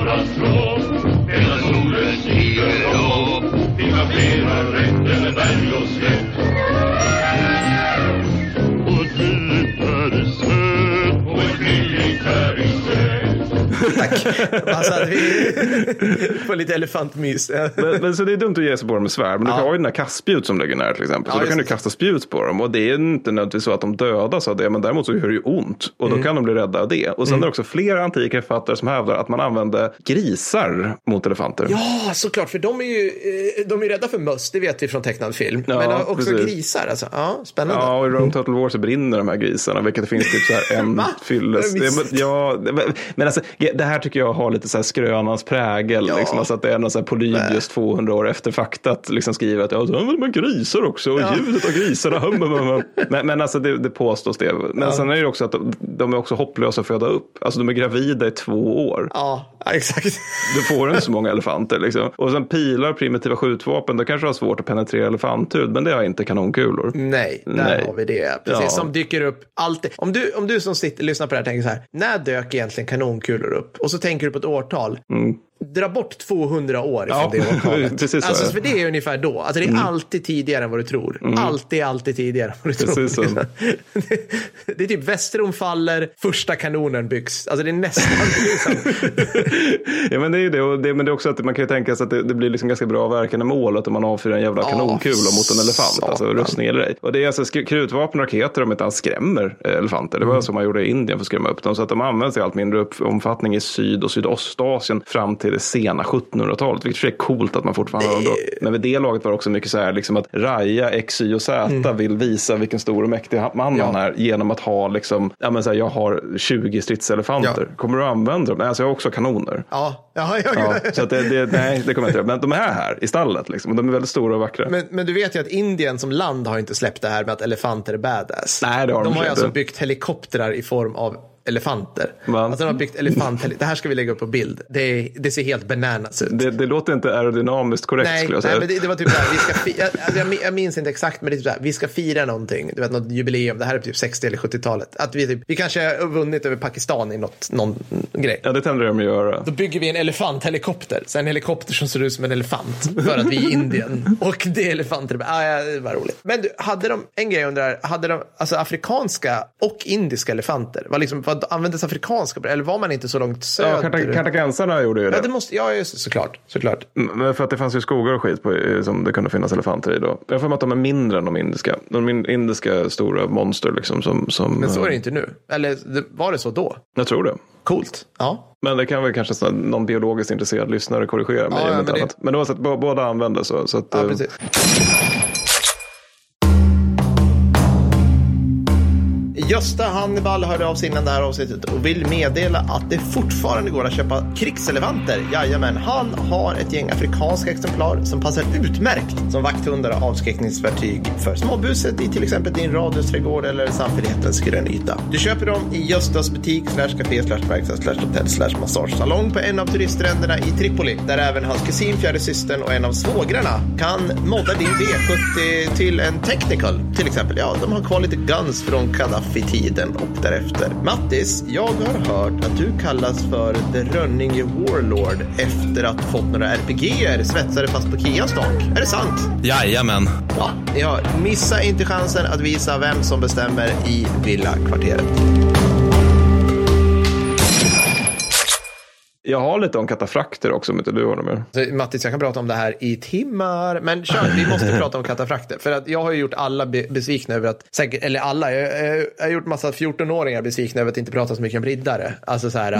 Här Tack. Alltså att vi (laughs) får lite elefantmys. Men, men så det är dumt att ge sig på dem med svärd. Men du Ja. har ju den här kastspjut som ligger nära till exempel. Så Ja, då kan du kasta spjut på dem. Och det är inte nödvändigtvis så att de dödas av det. Men däremot så gör det ju ont. Och då Mm. kan de bli rädda av det. Och sen är det också flera antika författare som hävdar att man använde grisar mot elefanter. Ja, såklart. För de är ju eh, de är rädda för möss, det vet vi från tecknad film. Ja, Men också precis. grisar. Alltså. Ja, spännande. Ja, och i Rome Total War så brinner de här grisarna, vilket det finns typ så här en (laughs) fylles. Ja, men alltså, det här tycker jag har lite så här skrönans prägel. Ja. Liksom, alltså att det är någon så här Polybius 200 år efter faktat liksom skriver att ja, så använder man grisar också och Ja. ljudet av grisarna. hum, hum, hum, hum. men, men alltså det, det påstås det. Men sen är det också att de, de är också hopplösa att föda upp. Alltså de är gravida i två år. Ja, ja, exakt. Du får inte så många elefanter. Liksom. Och sen pilar, primitiva skjutvapen, då kanske du har svårt att penetrera elefanthud. Men det har inte kanonkulor. Nej, där Nej. har vi det. Precis, Ja. som dyker upp alltid. Om du, om du som sitter, lyssnar på det här tänker så här, när dök egentligen kanonkulor upp? Och så tänker du på ett årtal. Mm. Dra bort 200 år ifrån Ja, det årtalet. (laughs) precis så alltså, för det är ungefär då. Alltså, det är alltid tidigare än vad du tror. Alltid, alltid tidigare än vad du Precis tror. så. det, (laughs) det är typ Västerån faller, första kanonen byggs. Alltså det är nästan (laughs) liksom. Ja men det är ju det, och det, men det är också att man kan ju tänka sig att det, det blir liksom ganska bra verkande målet om man avfyrar en jävla kanonkula mot en elefant. satan. Alltså rustning eller ej. Och det är alltså krutvapen och raketer om inte alls skrämmer eh, elefanter. Det Mm. var så man gjorde i Indien för att skrämma upp dem. Så att de används i allt mindre omfattning i Syd och Sydostasien fram till det sena 1700-talet. Vilket är coolt att man fortfarande har. Men vid det laget var det också mycket så här liksom att Raja, X, Y och Z vill visa vilken stor och mäktig man Mm. Ja. han är genom att ha liksom, ja men så här, jag har 20 stridselefanter. Ja. Kommer du använda dem? Alltså jag har också kanoner. Ja, ja, ja, Ja, så det, det, nej, det kommer jag inte göra. Men de är här i stallet liksom. och De är väldigt stora och vackra. Men, men du vet ju att Indien som land har inte släppt det här med att elefanter är badass. Nej, det har de de har ju alltså byggt helikoptrar i form av elefanter. Alltså de har byggt elefant Det här ska vi lägga upp på bild. Det, det ser helt bananas ut. det, det låter inte aerodynamiskt korrekt Nej, skulle jag nej, säga. men det, det var typ såhär, vi ska fi- jag, alltså, jag, jag minns inte exakt, men det är typ såhär, vi ska fira någonting. Du vet, något jubileum. Det här är typ 60 eller 70-talet. Att vi, typ, vi kanske har vunnit över Pakistan i något, någon grej. Ja, det tenderar de att göra. Då bygger vi en elefanthelikopter. Så en helikopter som ser ut som en elefant. För att vi är i Indien. (laughs) Och det är elefanter. Ah, ja, det var roligt. Men du, hade de, en grej jag undrar, hade de alltså afrikanska och indiska elefanter? Var, liksom, var vad användes afrikanska, eller var man inte så långt Ja, söder? karta- kartagensarna gjorde ju ja, det. det måste, ja, just det, såklart. såklart. Mm, Men för att det fanns ju skogar och skit på, eh, som det kunde finnas elefanter i då. Jag mig att de är mindre än de indiska. De in- indiska stora monster liksom som... som Men så är eh, det inte nu. Eller det- var det så då? Jag tror det. Coolt. Ja. Men det kan väl kanske så- någon biologiskt intresserad lyssnare korrigera mig Ja, ja, men det-. Men det bå- båda använde så. så att, Ja, eh, precis. Gösta Hannibal hörde av sig innan det här avsnittet och vill meddela att det fortfarande går att köpa krigselefanter. Jajamän, han har ett gäng afrikanska exemplar som passar utmärkt som vakthundar och avskräckningsverktyg för småbuset i till exempel din radhusträdgård eller samfällighetens grönyta. Du köper dem i Göstas butik, slash café, slash verkstad, slash hotell, slash massagesalong på en av turiststränderna i Tripoli, där även hans kusin, fjärde systern och en av svågrarna kan modda din V70 till en technical, till exempel. Ja, de har kvar lite guns från Gaddafi-tiden och därefter. Mattis, jag har hört att du kallas för The Rönninge Warlord efter att fått några RPG-er svetsade fast på Kias tak. Är det sant? Jajamän. Ja, ni hör. Missa inte chansen att visa vem som bestämmer i villakvarteret. Jag har lite om katafrakter också om inte du har dem med. Så, Mattis, jag kan prata om det här i timmar, men kör, vi måste prata om katafrakter. För att jag har ju gjort alla be besvikna över att, säkert, eller alla, jag, jag, jag har gjort massa 14-åringar besvikna över att inte prata så mycket om riddare. Alltså så här,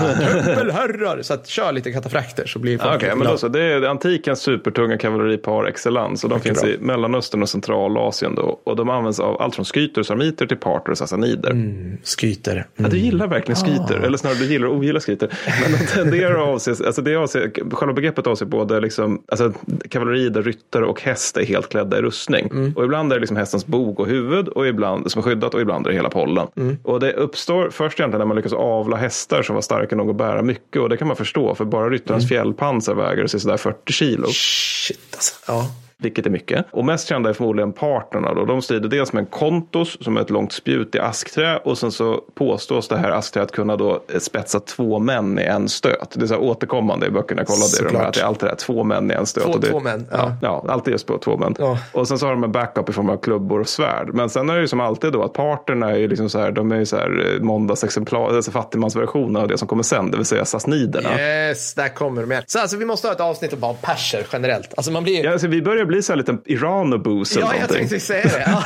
tempelherrar. Så att kör lite katafrakter så blir folk Ah, lite men då så. Det är antikens supertunga kavalleri par excellence. Och de finns bra. i Mellanöstern och Centralasien. Då. Och de används av allt från skyter, sarmiter till parter och sassanider. Skyter. Ja, du gillar verkligen skiter, eller snarare du gillar och ogillar skiter. Men de tenderar att avse, alltså det avser, själva begreppet avser både liksom, alltså kavalleri där ryttare och häst är helt klädda i rustning. Och ibland är det liksom hästens bog och huvud och ibland, som är skyddat och ibland är det hela pollen. Och det uppstår först egentligen när man lyckas avla hästar som var starka nog att bära mycket och det kan man förstå för bara ryttarens fjällpansar väger sådär 40 kilo. Shit alltså. Ja. Vilket är mycket. Och mest kända är förmodligen partnerna. Då. De strider dels med en kontos som är ett långt spjut i askträ. Och sen så påstås det här askträet kunna då eh, spetsa två män i en stöt. Det är så här återkommande i böckerna. Jag kollade i de här, att det är alltid det här, två män i en stöt. Två- det, två män, Ja. ja. Ja, alltid just på två män. Ja. Och sen så har de en backup i form av klubbor och svärd. Men sen är det ju som alltid då att parterna är ju liksom så här, de är ju så här eh, måndagsexemplar, alltså fattigmansversionen av det som kommer sen, det vill säga sassniderna. Yes, där kommer de igen. Så alltså, vi måste ha ett avsnitt om bara perser generellt. Alltså man blir... Ja, alltså, vi börjar bli så här liten eller Ja, jag tänkte säga det. Ja,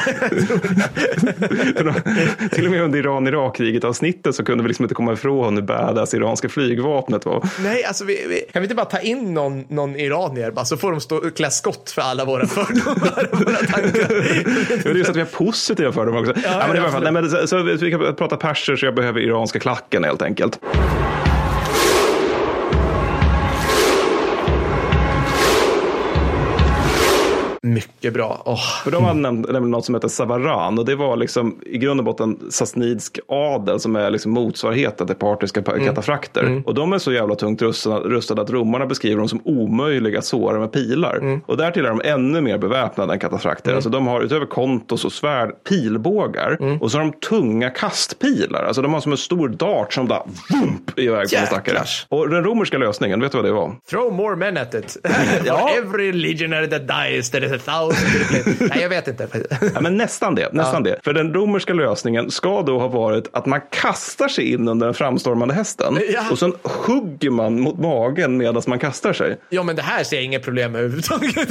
(laughs) det. Till och med under Iran-Irak-kriget avsnittet så kunde vi liksom inte komma ifrån hur badass iranska flygvapnet var. Nej, alltså vi, vi, kan vi inte bara ta in någon, någon iranier bara, så får de stå klä skott för alla våra fördomar och våra tankar. (laughs) Det är just att vi har positiva fördomar också. Ja, men det var nej, men, så, så, vi kan prata perser så jag behöver iranska klacken helt enkelt. mich Mycket bra. Åh. För de hade nämnt, nämligen något som heter Savaran och det var liksom i grund och botten sassnidsk adel som är liksom motsvarigheten till partiska pa- katafrakter. Och de är så jävla tungt rustade, att romarna beskriver dem som omöjliga att såra med pilar. Och därtill är de ännu mer beväpnade än katafrakter. Alltså de har utöver kontos och svärd pilbågar och så har de tunga kastpilar. Alltså de har som en stor dart som bara vump iväg på en stackare. Och den romerska lösningen, vet du vad det var? Throw more men at it. (laughs) Ja. For every legionary that dies there is a thousand (laughs) Nej, jag vet inte. Ja, men nästan det. Nästan det. För den romerska lösningen ska då ha varit att man kastar sig in under den framstormande hästen Ja. och sen hugger man mot magen medan man kastar sig. Ja, men det här ser jag inga problem med överhuvudtaget.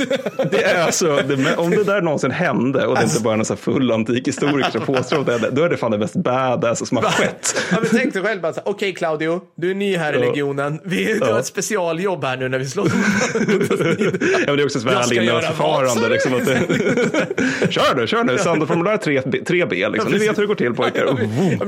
Det är alltså, det, om det där någonsin hände och det inte bara är här full antik historiker som påstår att det hände, då är det fan det mest badass som har skett. Ja, men tänk dig själv bara okej Claudio, du är ny här i Ja. legionen. Vi, du har ett specialjobb här nu när vi slår (laughs) Ja, men det är också ett Jag ska att det... (laughs) kör nu, kör nu. Standardformulär 3B. 3B liksom. Ni vet hur det går till pojkar.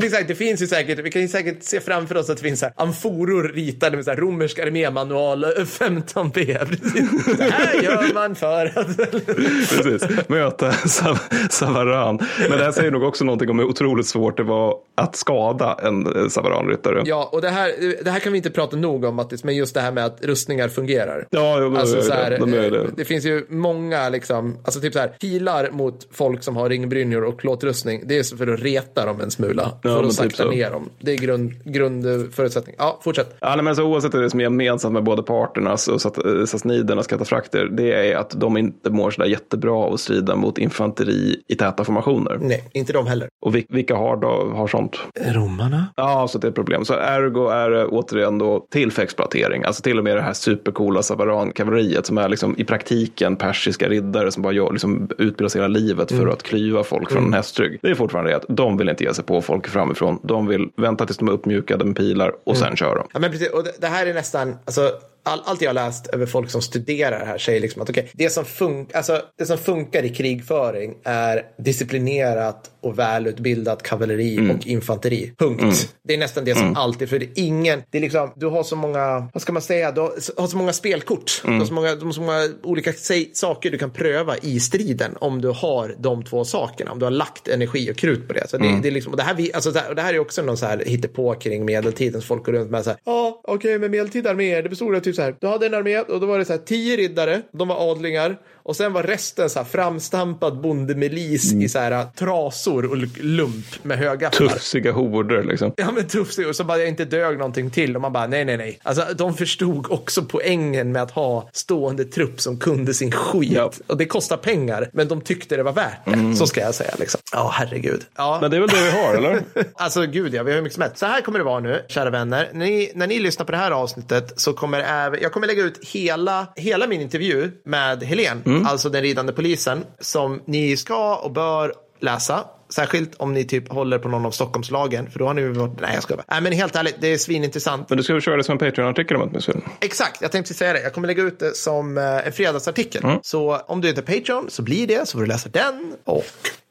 Exakt, det finns ju säkert, vi kan ju säkert se framför oss att det finns så här amforor ritade med så här romersk armémanual eh, 15b. Precis. Det här gör man för att... (laughs) Precis, möta Sav- Savaran. Men det här säger nog också någonting om hur otroligt svårt det var att skada en eh, Savaranryttare. Ja, och det här, det här kan vi inte prata nog om Mattis, men just det här med att rustningar fungerar. Ja, de Alltså, så här, det. Ju det. eh, det finns ju många liksom, alltså typ så här, pilar mot folk som har ringbrynjor och plåtrustning. Det är så för att reta dem en smula. Ja, för att typ sakta så. ner dem. Det är grund, grundförutsättning. Ja, fortsätt. Ja, nej, men alltså, oavsett det som är gemensamt med både parternas och eh, sassnidernas katafrakter, det är att de inte mår sådär jättebra av att strida mot infanteri i täta formationer. Nej, inte de heller. Och vil- vilka har, då, har sånt? Romarna? Ja, så det är ett problem. Så ergo är det återigen då till för exploatering. Alltså till och med det här supercoola Savaran-kavalleriet som är liksom i praktiken persiska riddare som bara gör, liksom utbildar sig hela livet för att klyva folk från en hästrygg. Det är fortfarande det att de vill inte ge sig på folk framifrån. De vill vänta tills de är uppmjukade med pilar och sen kör de. Ja, men precis. Och det, det här är nästan, alltså, all, allt jag har läst över folk som studerar det här säger liksom att okay, det, som fun, alltså, det som funkar i krigföring är disciplinerat och välutbildat kavalleri Mm. och infanteri. Punkt. Det är nästan det som alltid, för det är ingen, det är liksom, du har så många, vad ska man säga, du har, har så många spelkort. Mm. Du, har så många, du har så många olika saker du kan pröva i striden om du har de två sakerna. Om du har lagt energi och krut på det. Så det, Mm. det, är liksom, och det, här, vi- alltså, det, här, och det här är också någon så här hittepå kring medeltiden. Så folk går runt med så här, ja okej men medeltida arméer, det bestod av typ så här, du hade en armé och då var det så här tio riddare, de var adlingar. Och sen var resten så här framstampad bondemilis Mm. i så här trasor och lump med högafflar. Tufsiga horder liksom. Ja men tufft och så bara jag inte dög någonting till och man bara nej nej nej. Alltså de förstod också poängen med att ha stående trupp som kunde sin skit. Ja. Och det kostar pengar men de tyckte det var värt det. Så ska jag säga liksom. Ja herregud. Ja. Men det är väl det vi har, eller? (laughs) Alltså gud ja, vi har hur mycket som helst. Så här kommer det vara nu, kära vänner. När ni, när ni lyssnar på det här avsnittet så kommer även, jag kommer lägga ut hela, hela min intervju med Helen, alltså den ridande polisen, som ni ska och bör läsa. Särskilt om ni typ håller på någon av Stockholmslagen, för då har ni varit, nej jag ska bara. Nej men helt ärligt, det är svinintressant. Men du ska väl köra det som en Patreon-artikel om fel? Exakt, jag tänkte säga det. Jag kommer lägga ut det som eh, en fredagsartikel. Så om du inte är Patreon så blir det, så får du läsa den. Och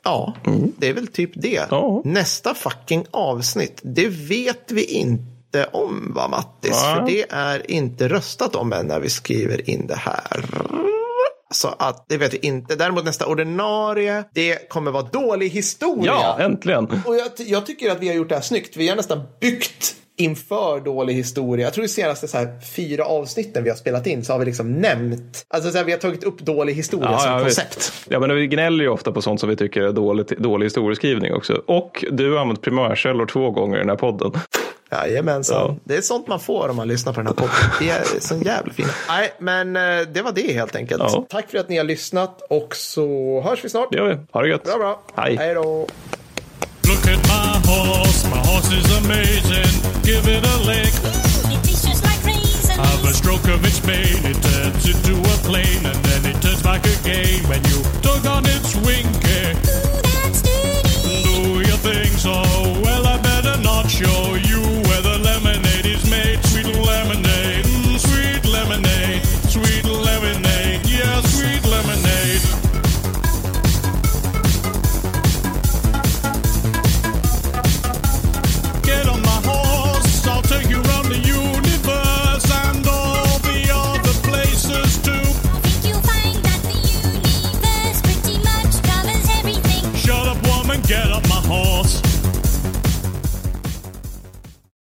ja, det är väl typ det. Ja. Nästa fucking avsnitt, det vet vi inte om va Mattis? Nej. För det är inte röstat om än när vi skriver in det här. Så att det vet vi inte. Däremot nästa ordinarie, det kommer vara dålig historia. Ja, äntligen. Och jag, jag tycker att vi har gjort det här snyggt. Vi har nästan byggt inför dålig historia. Jag tror de senaste så här, fyra avsnitten vi har spelat in så har vi liksom nämnt, alltså så här, vi har tagit upp dålig historia som ja, koncept. visst. Ja, men vi gnäller ju ofta på sånt som vi tycker är dålig, dålig historieskrivning också. Och du har använt primärkällor två gånger i den här podden. Jajamensan. Ja. Det är sånt man får om man lyssnar på den här podden. Det är (laughs) så jävla fina. Nej, men eh, det var det helt enkelt. Ja. Tack för att ni har lyssnat och så hörs vi snart. Det gör vi. Ha det gött. Bra, bra. Hej. Hej då. Look at my horse, my horse is amazing. Give it a lick. It just like raisins. Have a stroke of its mane, it turns into a plane, and then it turns back again when you tug on its wing. Eh, Ooh, that's dirty. Do you think so? Oh, well, I better not show.